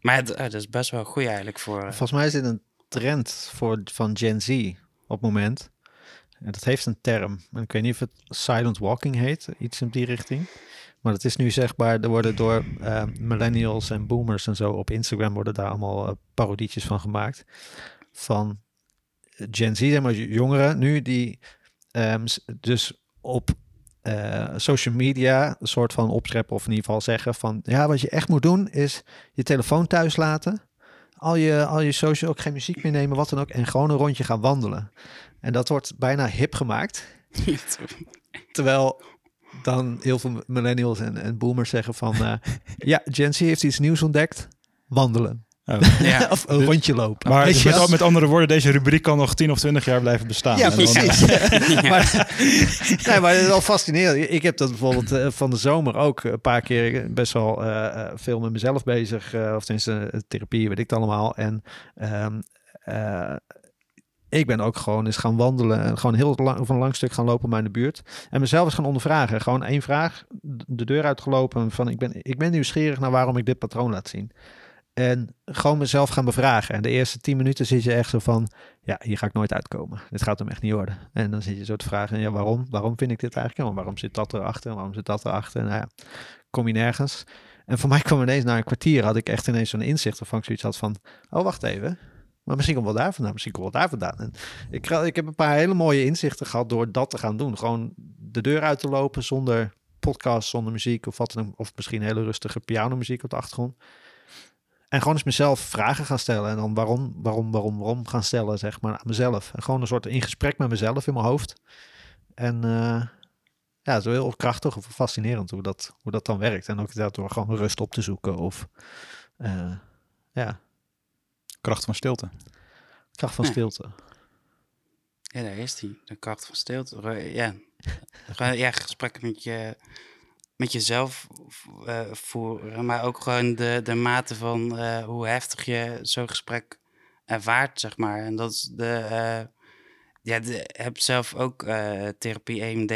Maar het, eh, dat is best wel goed eigenlijk voor... eh, Volgens mij is dit een trend voor, van Gen Z op het moment. En dat heeft een term. En ik weet niet of het silent walking heet, iets in die richting. Maar het is nu zegbaar, er worden door uh, millennials en boomers en zo op Instagram worden daar allemaal uh, parodietjes van gemaakt. Van Gen Z, zeg maar jongeren nu, die um, dus op uh, social media een soort van opscheppen of in ieder geval zeggen van ja, wat je echt moet doen is je telefoon thuis laten. Al je, al je social, ook geen muziek meer nemen, wat dan ook. En gewoon een rondje gaan wandelen. En dat wordt bijna hip gemaakt. Terwijl dan heel veel millennials en, en boomers zeggen van... Uh, ja, Gen Z heeft iets nieuws ontdekt. Wandelen. Oh. Ja. of een rondje lopen. Maar dus met, met, andere woorden, deze rubriek kan nog 10 of 20 jaar blijven bestaan. Ja, precies. maar, nee, maar het is wel fascinerend. Ik heb dat bijvoorbeeld uh, van de zomer ook een paar keer best wel uh, veel met mezelf bezig. of tenminste, therapie, weet ik het allemaal. En um, ik ben ook gewoon eens gaan wandelen en gewoon heel lang, van een lang stuk gaan lopen bij de buurt. En mezelf eens gaan ondervragen. Gewoon één vraag, de deur uitgelopen van ik ben, ik ben nieuwsgierig naar waarom ik dit patroon laat zien. En gewoon mezelf gaan bevragen. En de eerste tien minuten zit je echt zo van, ja, hier ga ik nooit uitkomen. Dit gaat hem echt niet worden. En dan zit je zo te vragen, ja, waarom? Waarom vind ik dit eigenlijk? En waarom zit dat erachter? En waarom zit dat erachter? En nou ja, kom je nergens. En voor mij kwam ineens na een kwartier, had ik echt ineens zo'n inzicht waarvan ik zoiets had van, oh, wacht even. Maar misschien komt wel daar vandaan, misschien komt wel daar vandaan. En ik, ik heb een paar hele mooie inzichten gehad door dat te gaan doen. Gewoon de deur uit te lopen zonder podcast, zonder muziek of wat dan Of misschien hele rustige pianomuziek op de achtergrond. En gewoon eens mezelf vragen gaan stellen. En dan waarom, waarom, waarom, waarom gaan stellen, zeg maar, aan mezelf. En gewoon een soort in gesprek met mezelf in mijn hoofd. En uh, ja, het is heel krachtig of fascinerend hoe dat, hoe dat dan werkt. En ook daardoor gewoon rust op te zoeken. Of uh, ja, Kracht van stilte. Kracht van stilte. Ja, daar is die. De kracht van stilte. Ja, ja gesprekken met, je, met jezelf uh, voeren. Maar ook gewoon de, de mate van uh, hoe heftig je zo'n gesprek ervaart, zeg maar. En dat is de... Uh, ja, ik heb zelf ook uh, therapie EMDR.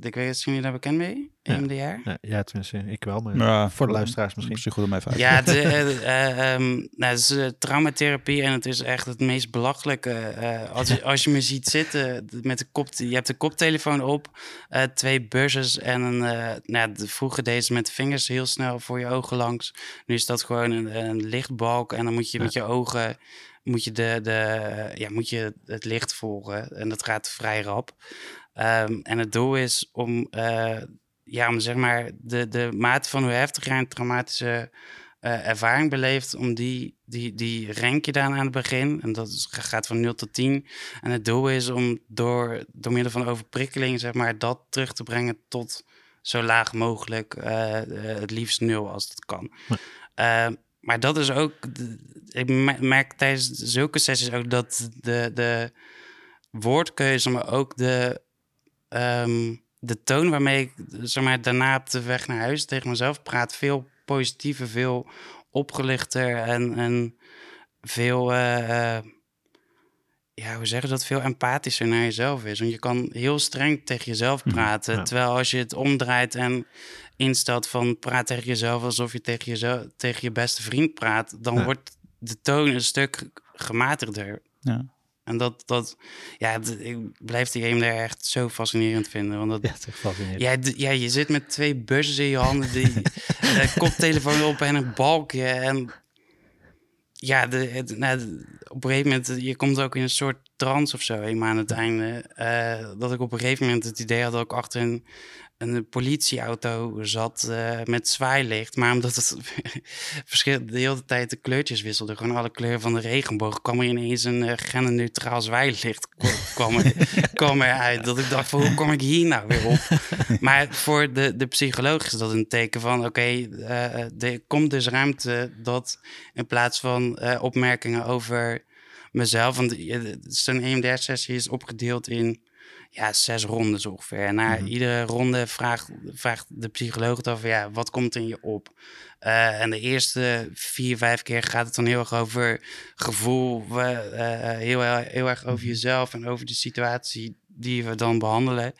Ik weet niet of jullie daar bekend mee? EMDR? Ja, ja, tenminste, ik wel, maar ja, voor de luisteraars misschien. Misschien goed om even Ja, de, uh, um, nou, het is uh, traumatherapie en het is echt het meest belachelijke. als, je, als je me ziet zitten met de kop, je hebt de koptelefoon op, twee buzzers en een, nou, de, vroeger deze met de vingers heel snel voor je ogen langs. Nu is dat gewoon een, een lichtbalk en dan moet je met je ogen moet je, de, de, ja, moet je het licht volgen. En dat gaat vrij rap. Um, en het doel is om, uh, ja, om zeg maar de, de mate van hoe heftig je een traumatische uh, ervaring beleeft, om die, die, die rank je dan aan het begin. En dat is, gaat van 0 tot 10. En het doel is om door, door middel van overprikkeling, zeg maar, dat terug te brengen tot zo laag mogelijk, uh, het liefst nul als dat kan. Ja. Maar dat is ook. Ik merk tijdens zulke sessies ook dat de, de woordkeuze, maar ook de, um, de toon waarmee ik zeg maar, daarna op de weg naar huis tegen mezelf praat, veel positiever, veel opgelichter en, en veel. Uh, ja, hoe zeggen dat? Veel empathischer naar jezelf is. Want je kan heel streng tegen jezelf mhm, praten. Terwijl als je het omdraait en instelt van praat tegen jezelf alsof je tegen, jezelf, tegen je beste vriend praat, dan wordt de toon een stuk gematigder. Ja. En dat, dat ja, ik blijf die game daar echt zo fascinerend vinden. Want dat, ja, het is fascinerend. Ja, ja, je zit met twee buzzers in je handen, die koptelefoon op en een balkje. En ja, de, nou, op een gegeven moment, je komt ook in een soort trance of zo, helemaal aan het einde. Uh, dat ik op een gegeven moment het idee had dat ik achter een, een politieauto zat uh, met zwaailicht. Maar omdat het verschil, de hele tijd de kleurtjes wisselde, gewoon alle kleuren van de regenboog, kwam er ineens een uh, genderneutraal zwaailicht kwam, er, kwam eruit. Dat ik dacht van, hoe kom ik hier nou weer op? maar voor de, de psycholoog is dat een teken van, oké, okay, uh, er komt dus ruimte dat in plaats van opmerkingen over mezelf, want zo'n EMDR-sessie is opgedeeld in ja, zes rondes ongeveer. Na mhm. iedere ronde vraagt, vraagt de psycholoog het over, ja, wat komt in je op? Uh, en de eerste vier, vijf keer gaat het dan heel erg over gevoel, uh, heel, heel erg over mhm. jezelf en over de situatie die we dan behandelen.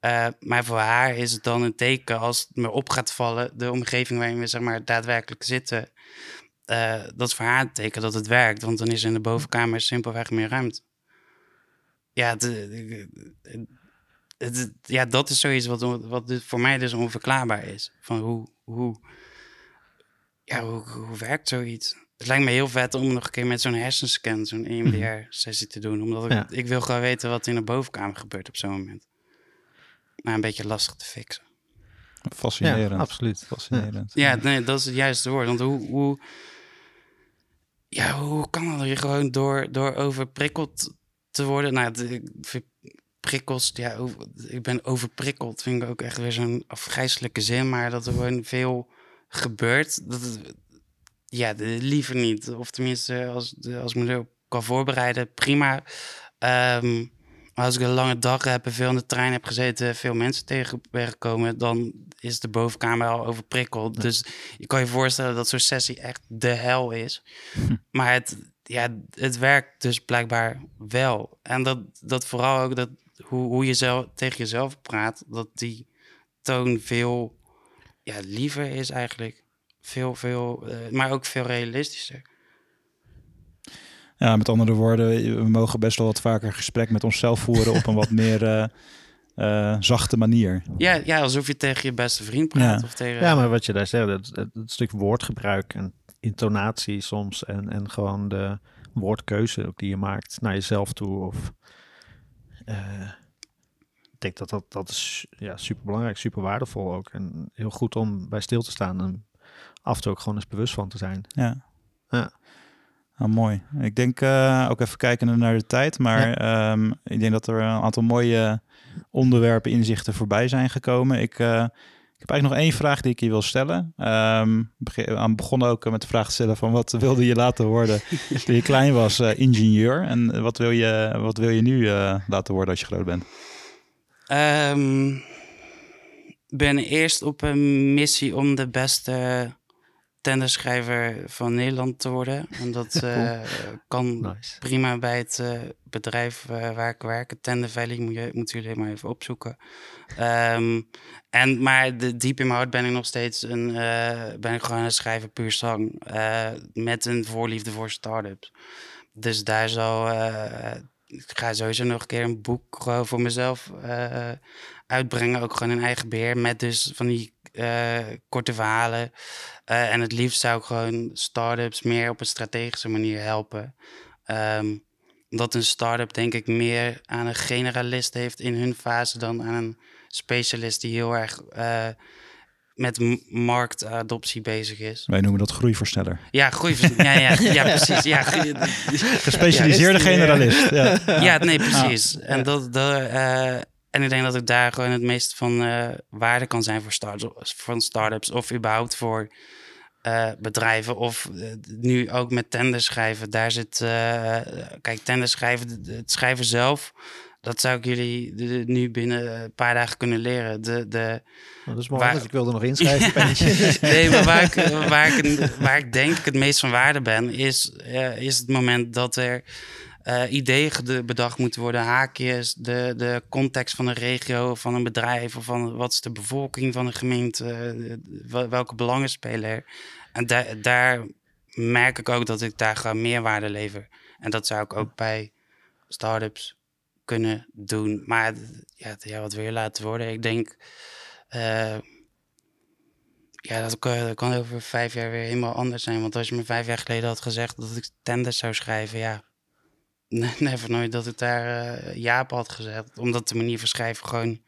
Uh, maar voor haar is het dan een teken als het me op gaat vallen, de omgeving waarin we zeg maar, daadwerkelijk zitten. Dat is voor haar een teken dat het werkt, want dan is in de bovenkamer simpelweg meer ruimte ja, het, ja, dat is zoiets wat, wat dus voor mij dus onverklaarbaar is. Van hoe, hoe, ja, hoe, hoe werkt zoiets? Het lijkt me heel vet om nog een keer met zo'n hersenscan, zo'n EMDR-sessie te doen. Omdat ik, Ja. ik wil gewoon weten wat in de bovenkamer gebeurt op zo'n moment. Maar een beetje lastig te fixen. Fascinerend. Ja, absoluut. Fascinerend. Ja, nee, dat is het juiste woord. Want hoe, hoe, ja, hoe kan dat je gewoon door, door overprikkeld te worden? Nou, vind prikkels, ja, over- ik ben overprikkeld. Vind ik ook echt weer zo'n afgrijzelijke zin. Maar dat er gewoon veel gebeurt. Dat, het- ja, de- liever niet. Of tenminste, als, de- als ik me erop kan voorbereiden, prima. Ehm, maar als ik een lange dag heb en veel in de trein heb gezeten, veel mensen tegen ben gekomen, dan is de bovenkamer al overprikkeld. Dus je kan je voorstellen dat zo'n sessie echt de hel is. Maar het, ja, het werkt dus blijkbaar wel. En dat, dat vooral ook dat hoe, hoe je zelf, tegen jezelf praat, dat die toon veel ja, liever is eigenlijk. Veel, veel, eh, maar ook veel realistischer. Ja, met andere woorden, we mogen best wel wat vaker gesprek met onszelf voeren op een wat meer eh, eh, zachte manier. Ja, ja, alsof je tegen je beste vriend praat. Ja. Of tegen, Ja, maar wat je daar zegt, het, het, het stuk woordgebruik en intonatie soms en, en gewoon de woordkeuze ook die je maakt naar jezelf toe. Of, eh, ik denk dat dat, dat is ja, super belangrijk, super waardevol ook. En heel goed om bij stil te staan en af en toe ook gewoon eens bewust van te zijn. Ja. Ja. Nou, mooi. Ik denk ook even kijken naar de tijd, maar ehm, ik denk dat er een aantal mooie onderwerpen, inzichten voorbij zijn gekomen. Ik, eh, ik heb eigenlijk nog één vraag die ik je wil stellen. Ehm we aan begonnen ook met de vraag te stellen van wat wilde je laten worden toen je klein was, eh, ingenieur. En wat wil je, wat wil je nu eh, laten worden als je groot bent? Ehm, ben eerst op een missie om de beste tenderschrijver van Nederland te worden. En dat eh, kan Nice. prima bij het eh, bedrijf eh, waar ik werk. Tenderveilig moet je, moeten jullie maar even opzoeken. Ehm, en, maar de, diep in mijn hart ben ik nog steeds een, ben ik gewoon een schrijver puur zang. met een voorliefde voor start-ups. Dus daar zal... ik ga sowieso nog een keer een boek gewoon voor mezelf uitbrengen. Ook gewoon in eigen beheer. Met dus van die korte verhalen. Eh, en het liefst zou ik gewoon start-ups meer op een strategische manier helpen. Ehm, omdat een start-up denk ik meer aan een generalist heeft in hun fase dan aan een specialist die heel erg eh, met marktadoptie bezig is. Wij noemen dat groeiversneller. Ja, groei. Ja, ja, ja, precies. Ja, Gespecialiseerde die, generalist. Ja. ja, nee, precies. En, dat, dat, eh, en ik denk dat ik daar gewoon het meest van eh, waarde kan zijn voor, start voor start-ups of überhaupt voor eh, bedrijven. Of eh, nu ook met tenders schrijven. Daar zit, kijk, tenders schrijven, de- het schrijven zelf. Dat zou ik jullie de- de- nu binnen een paar dagen kunnen leren. De, de, Nou, dat is mooi, Waar- ik wilde nog inschrijven. nee, maar waar ik, waar, ik, waar ik denk ik het meest van waarde ben, is, is het moment dat er eh, ideeën bedacht moeten worden, haakjes, de, de context van een regio, van een bedrijf, of van wat is de bevolking van een gemeente, eh, wel- welke belangen spelen er. En da- daar merk ik ook dat ik daar gewoon meerwaarde lever. En dat zou ik ook bij start-ups kunnen doen. Maar ja, ja, wat je laten worden? Ik denk. eh, ja, dat kan, dat kan over vijf jaar weer helemaal anders zijn. Want als je me vijf jaar geleden had gezegd dat ik tenders zou schrijven, ja. Never nooit dat ik daar eh Jaap had gezegd. Omdat de manier van schrijven gewoon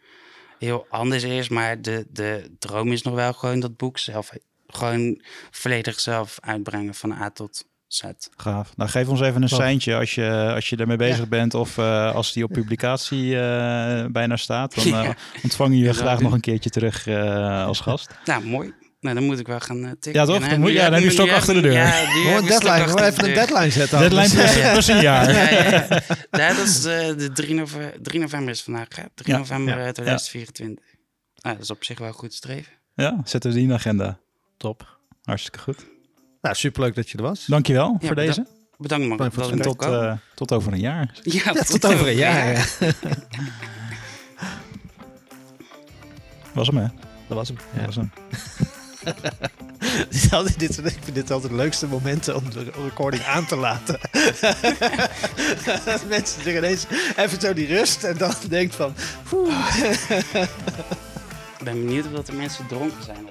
heel anders is. Maar de, de droom is nog wel gewoon dat boek zelf, gewoon volledig zelf uitbrengen van A tot Z. Gaaf. Nou, geef ons even een seintje als je, als je ermee bezig bent of eh, als die op publicatie eh, bijna staat. Dan Ja. ontvangen je Ja, graag nog een keertje terug eh, als gast. Nou, mooi. Nou, dan moet ik wel gaan eh, tikken. Ja, toch? En, Dan moet- ja, dan heb je stok achter de deur. Ja, Gewoon een deadline, gewoon even een deadline zetten. Deadline anders. plus, plus een jaar. Ja, ja, ja. Ja, dat is eh, de 3 november, 3 november is vandaag, hè? 3 Ja, november ja, eh, 2024. Nou, dat is op zich wel goed streven. Ja, zetten we die in de agenda. Top. Hartstikke goed. Nou, superleuk dat je er was. Dankjewel Ja, voor deze. Bedankt man. Bedankt voor dat het ik En tot, eh, tot over een jaar. ja, Ja, tot over een jaar. ja. Was hem, hè? Dat was hem. Dat Ja. was hem. Dit- ik vind dit altijd de leukste momenten om de recording aan te laten. Dat mensen zich ineens even zo die rust en dan denkt van... Ik ben benieuwd of dat de mensen dronken zijn.